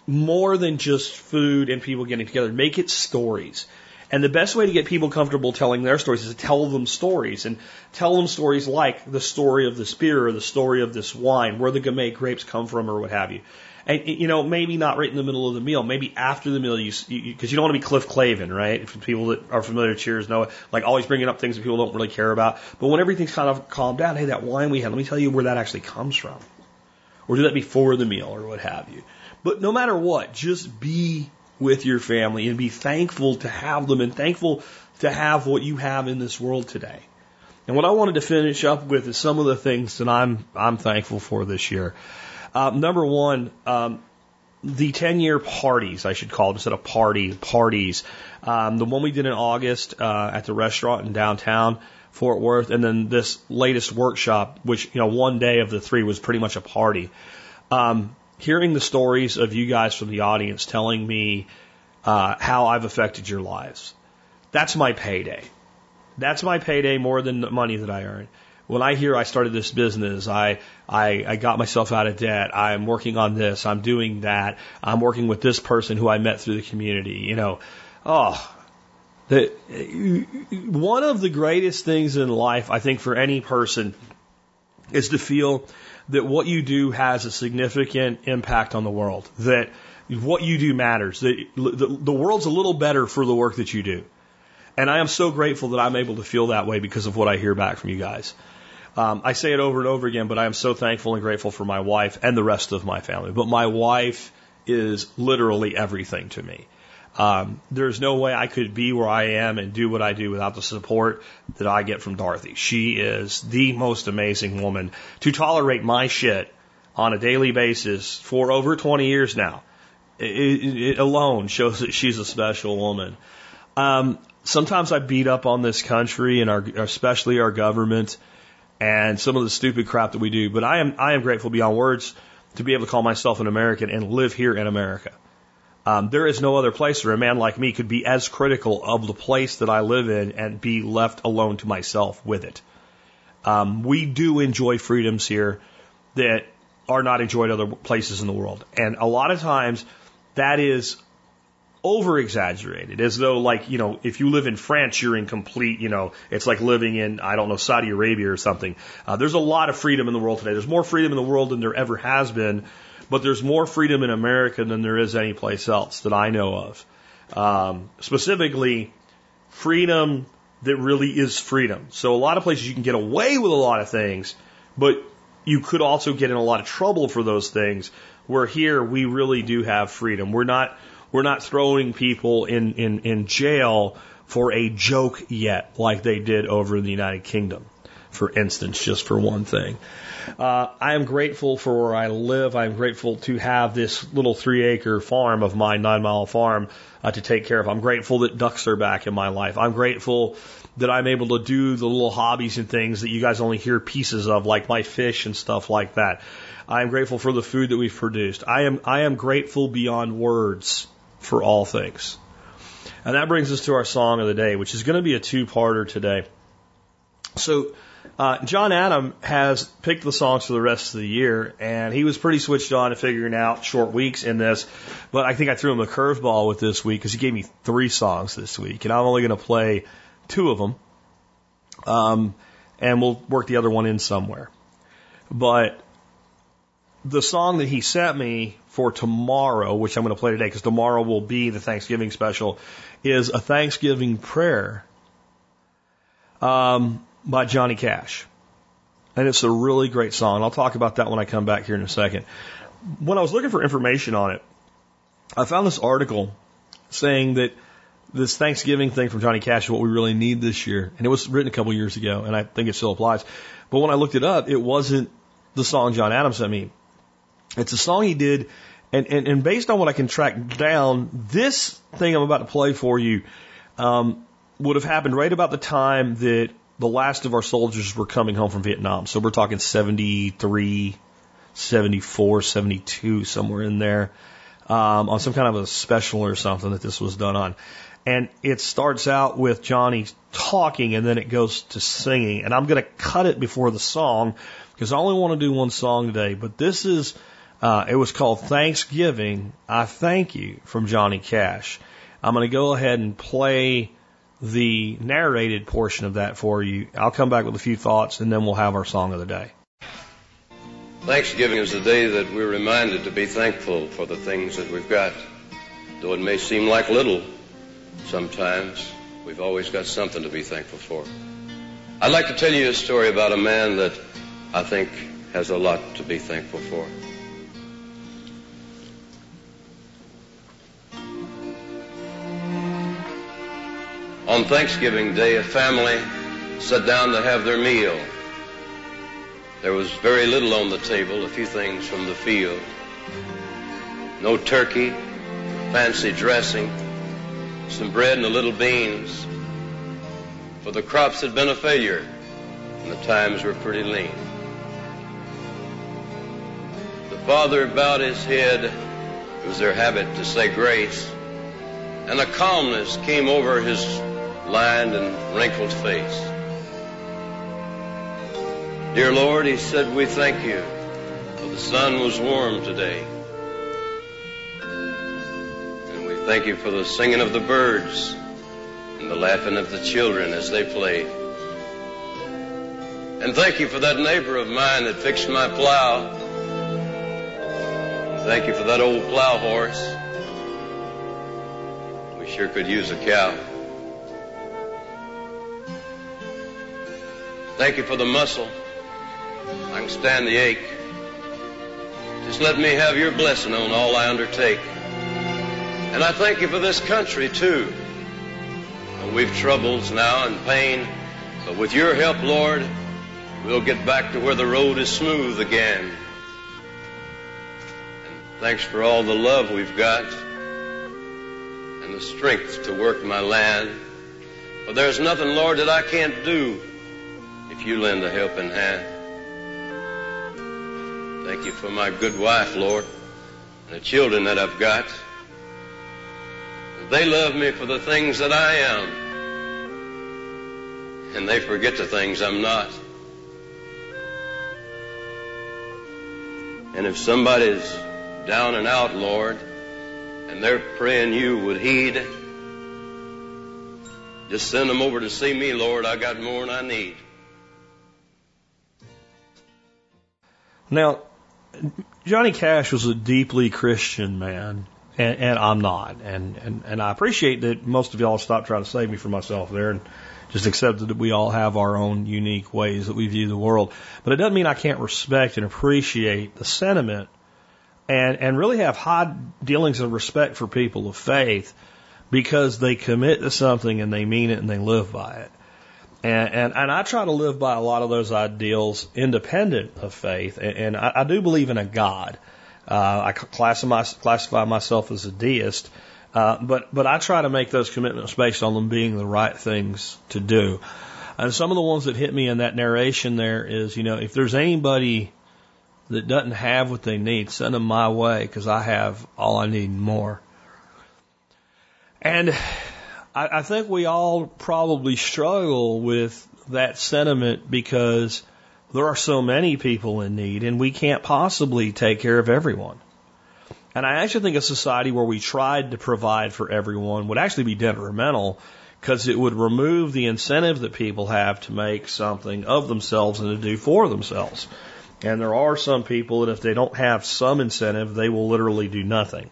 more than just food and people getting together. Make it stories. And the best way to get people comfortable telling their stories is to tell them stories and tell them stories like the story of this beer or the story of this wine, where the Gamay grapes come from or what have you. And, you know, maybe not right in the middle of the meal, maybe after the meal, you, because you, you, don't want to be Cliff Clavin, right? If people that are familiar with Cheers know it, like always bringing up things that people don't really care about. But when everything's kind of calmed down, hey, that wine we had, let me tell you where that actually comes from. Or do that before the meal or what have you. But no matter what, just be with your family and be thankful to have them and thankful to have what you have in this world today. And what I wanted to finish up with is some of the things that I'm I'm thankful for this year. Uh, number one, um, the 10 year parties, I should call it instead of party parties. Um, the one we did in August uh, at the restaurant in downtown Fort Worth, and then this latest workshop, which you know one day of the three was pretty much a party. Um, hearing the stories of you guys from the audience telling me uh, how I've affected your lives. That's my payday. That's my payday more than the money that I earn. When I hear I started this business, I, I, I got myself out of debt, I'm working on this, I'm doing that, I'm working with this person who I met through the community, you know, oh, the, one of the greatest things in life, I think, for any person is to feel that what you do has a significant impact on the world, that what you do matters, that the, the world's a little better for the work that you do. And I am so grateful that I'm able to feel that way because of what I hear back from you guys. Um, I say it over and over again, but I am so thankful and grateful for my wife and the rest of my family. But my wife is literally everything to me. Um, there's no way I could be where I am and do what I do without the support that I get from Dorothy. She is the most amazing woman to tolerate my shit on a daily basis for over 20 years now. It, it, it alone shows that she's a special woman. Um, sometimes I beat up on this country and our, especially our government and some of the stupid crap that we do, but I am, I am grateful beyond words to be able to call myself an American and live here in America. Um, there is no other place where a man like me could be as critical of the place that I live in and be left alone to myself with it. Um, we do enjoy freedoms here that are not enjoyed other places in the world. And a lot of times that is over exaggerated as though like, you know, if you live in France, you're in complete, you know, it's like living in, I don't know, Saudi Arabia or something. Uh, there's a lot of freedom in the world today. There's more freedom in the world than there ever has been but there's more freedom in America than there is anyplace else that I know of. Um, specifically, freedom that really is freedom. So a lot of places you can get away with a lot of things, but you could also get in a lot of trouble for those things. Where here we really do have freedom. We're not we're not throwing people in, in, in jail for a joke yet, like they did over in the United Kingdom, for instance, just for one thing. Uh, I am grateful for where I live. I'm grateful to have this little three acre farm of mine, nine mile farm, uh, to take care of. I'm grateful that ducks are back in my life. I'm grateful that I'm able to do the little hobbies and things that you guys only hear pieces of, like my fish and stuff like that. I am grateful for the food that we've produced. I am, I am grateful beyond words for all things. And that brings us to our song of the day, which is going to be a two parter today. So, uh, John Adam has picked the songs for the rest of the year, and he was pretty switched on to figuring out short weeks in this. But I think I threw him a curveball with this week because he gave me three songs this week, and I'm only going to play two of them. Um, and we'll work the other one in somewhere. But the song that he sent me for tomorrow, which I'm going to play today because tomorrow will be the Thanksgiving special, is a Thanksgiving prayer. Um, by Johnny Cash. And it's a really great song. I'll talk about that when I come back here in a second. When I was looking for information on it, I found this article saying that this Thanksgiving thing from Johnny Cash is what we really need this year. And it was written a couple years ago, and I think it still applies. But when I looked it up, it wasn't the song John Adams sent me. It's a song he did, and, and, and based on what I can track down, this thing I'm about to play for you um, would have happened right about the time that the last of our soldiers were coming home from Vietnam. So we're talking 73, 74, 72, somewhere in there, um, on some kind of a special or something that this was done on. And it starts out with Johnny talking and then it goes to singing. And I'm going to cut it before the song because I only want to do one song today. But this is, uh, it was called Thanksgiving. I Thank You from Johnny Cash. I'm going to go ahead and play the narrated portion of that for you. I'll come back with a few thoughts and then we'll have our song of the day. Thanksgiving is the day that we're reminded to be thankful for the things that we've got. Though it may seem like little sometimes, we've always got something to be thankful for. I'd like to tell you a story about a man that I think has a lot to be thankful for. On Thanksgiving Day, a family sat down to have their meal. There was very little on the table, a few things from the field. No turkey, fancy dressing, some bread and a little beans. For the crops had been a failure and the times were pretty lean. The father bowed his head. It was their habit to say grace. And a calmness came over his lined and wrinkled face. Dear Lord, he said, we thank you for the sun was warm today. And we thank you for the singing of the birds and the laughing of the children as they played. And thank you for that neighbor of mine that fixed my plow. Thank you for that old plow horse. We sure could use a cow. Thank you for the muscle. I can stand the ache. Just let me have your blessing on all I undertake. And I thank you for this country too. Uh, we've troubles now and pain, but with your help, Lord, we'll get back to where the road is smooth again. And thanks for all the love we've got and the strength to work my land. For there's nothing, Lord, that I can't do if you lend a helping hand. Thank you for my good wife, Lord, and the children that I've got. They love me for the things that I am, and they forget the things I'm not. And if somebody's down and out, Lord, and they're praying you would heed, just send them over to see me, Lord. I got more than I need. Now, Johnny Cash was a deeply Christian man, and, and I'm not. And, and, and I appreciate that most of y'all stopped trying to save me from myself there and just accepted that we all have our own unique ways that we view the world. But it doesn't mean I can't respect and appreciate the sentiment and, and really have high dealings of respect for people of faith because they commit to something and they mean it and they live by it. And, and, and I try to live by a lot of those ideals independent of faith. And, and I, I do believe in a God. Uh, I classify, classify myself as a deist. Uh, but, but I try to make those commitments based on them being the right things to do. And some of the ones that hit me in that narration there is, you know, if there's anybody that doesn't have what they need, send them my way because I have all I need and more. And I, I think we all probably struggle with that sentiment because there are so many people in need and we can't possibly take care of everyone. And I actually think a society where we tried to provide for everyone would actually be detrimental because it would remove the incentive that people have to make something of themselves and to do for themselves. And there are some people that if they don't have some incentive, they will literally do nothing.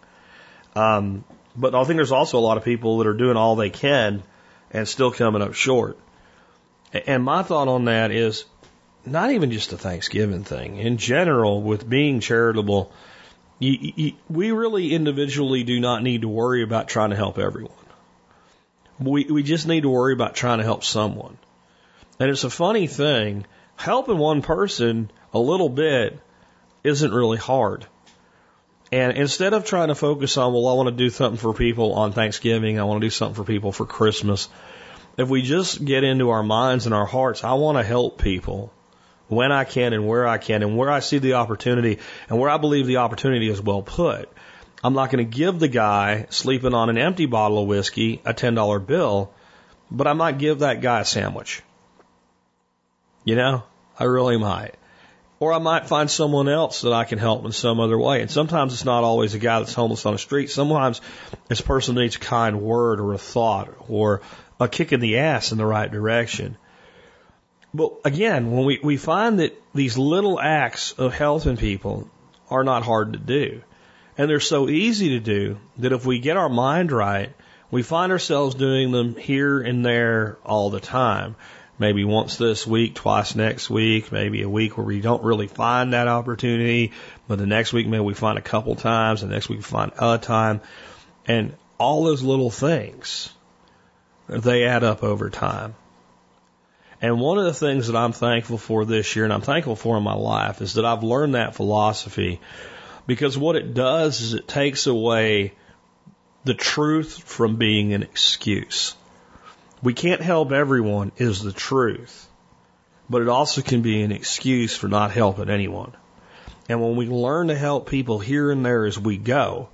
Um, but I think there's also a lot of people that are doing all they can and still coming up short. And my thought on that is not even just a Thanksgiving thing. In general, with being charitable, you, you, we really individually do not need to worry about trying to help everyone. We, we just need to worry about trying to help someone. And it's a funny thing. Helping one person a little bit isn't really hard. And instead of trying to focus on, well, I want to do something for people on Thanksgiving, I want to do something for people for Christmas, if we just get into our minds and our hearts, I want to help people when I can and where I can and where I see the opportunity and where I believe the opportunity is well put. I'm not going to give the guy sleeping on an empty bottle of whiskey a $10 bill, but I might give that guy a sandwich. You know, I really might. Or I might find someone else that I can help in some other way. And sometimes it's not always a guy that's homeless on the street. Sometimes this person needs a kind word or a thought or a kick in the ass in the right direction. But again, when we, we find that these little acts of helping people are not hard to do, and they're so easy to do that if we get our mind right, we find ourselves doing them here and there all the time maybe once this week, twice next week, maybe a week where we don't really find that opportunity, but the next week maybe we find a couple times, the next week we find a time, and all those little things, they add up over time. And one of the things that I'm thankful for this year and I'm thankful for in my life is that I've learned that philosophy because what it does is it takes away the truth from being an excuse. We can't help everyone is the truth, but it also can be an excuse for not helping anyone. And when we learn to help people here and there as we go,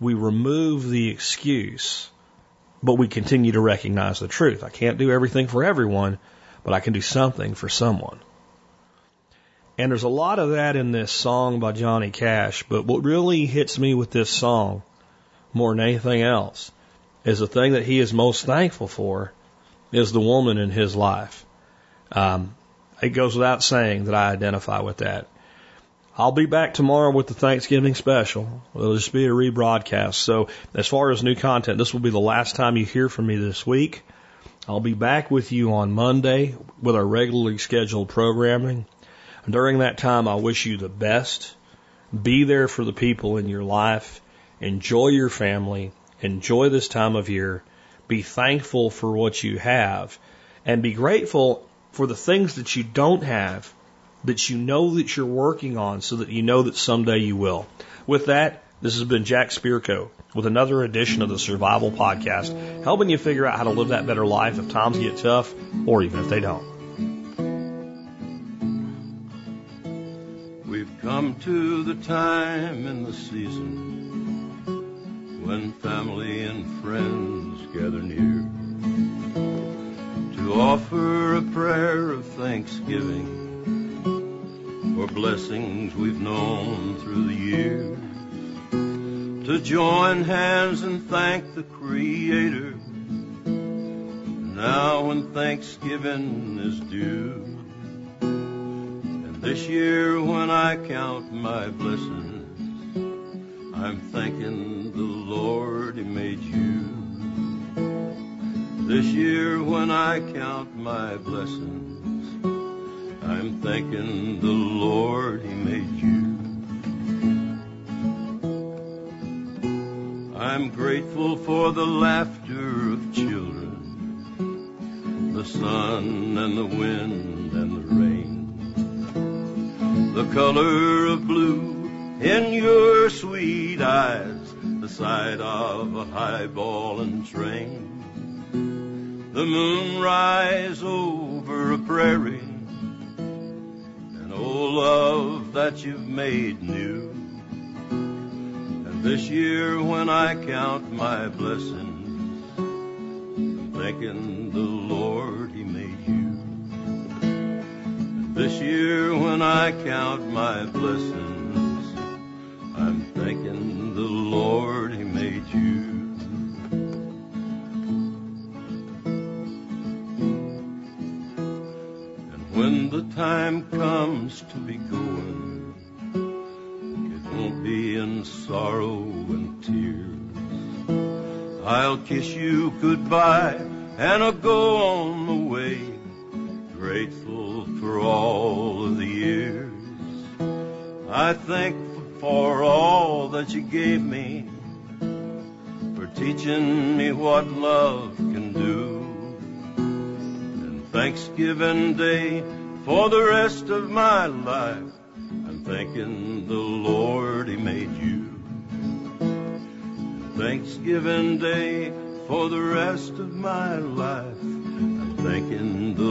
we remove the excuse, but we continue to recognize the truth. I can't do everything for everyone, but I can do something for someone. And there's a lot of that in this song by Johnny Cash, but what really hits me with this song more than anything else is the thing that he is most thankful for is the woman in his life. Um, It goes without saying that I identify with that. I'll be back tomorrow with the Thanksgiving special. It'll just be a rebroadcast. So as far as new content, this will be the last time you hear from me this week. I'll be back with you on Monday with our regularly scheduled programming. During that time, I wish you the best. Be there for the people in your life. Enjoy your family. Enjoy this time of year. Be thankful for what you have and be grateful for the things that you don't have that you know that you're working on so that you know that someday you will. With that, this has been Jack Spirko with another edition of the Survival Podcast, helping you figure out how to live that better life if times get tough or even if they don't. We've come to the time in the season when family and friends gather near to offer a prayer of thanksgiving for blessings we've known through the years. To join hands and thank the Creator. Now when Thanksgiving is due. And this year when I count my blessings, I'm thanking the Lord He made you. This year when I count my blessings, I'm thanking the Lord He made you. I'm grateful for the laughter of children, the sun and the wind and the rain, the color of blue in your sweet eyes, the sight of a highballing train, the moonrise over a prairie, and Oh, love that you've made new. And this year when I count my blessings, I'm thanking the Lord He made you. And this year when I count my blessings, Lord He made you. And when the time comes to be going, it won't be in sorrow and tears. I'll kiss you goodbye and I'll go on the way, grateful for all of the years. I thank for all that you gave me, for teaching me what love can do. And Thanksgiving Day for the rest of my life. I'm thanking the Lord He made you. Thanksgiving Day for the rest of my life. I'm thanking the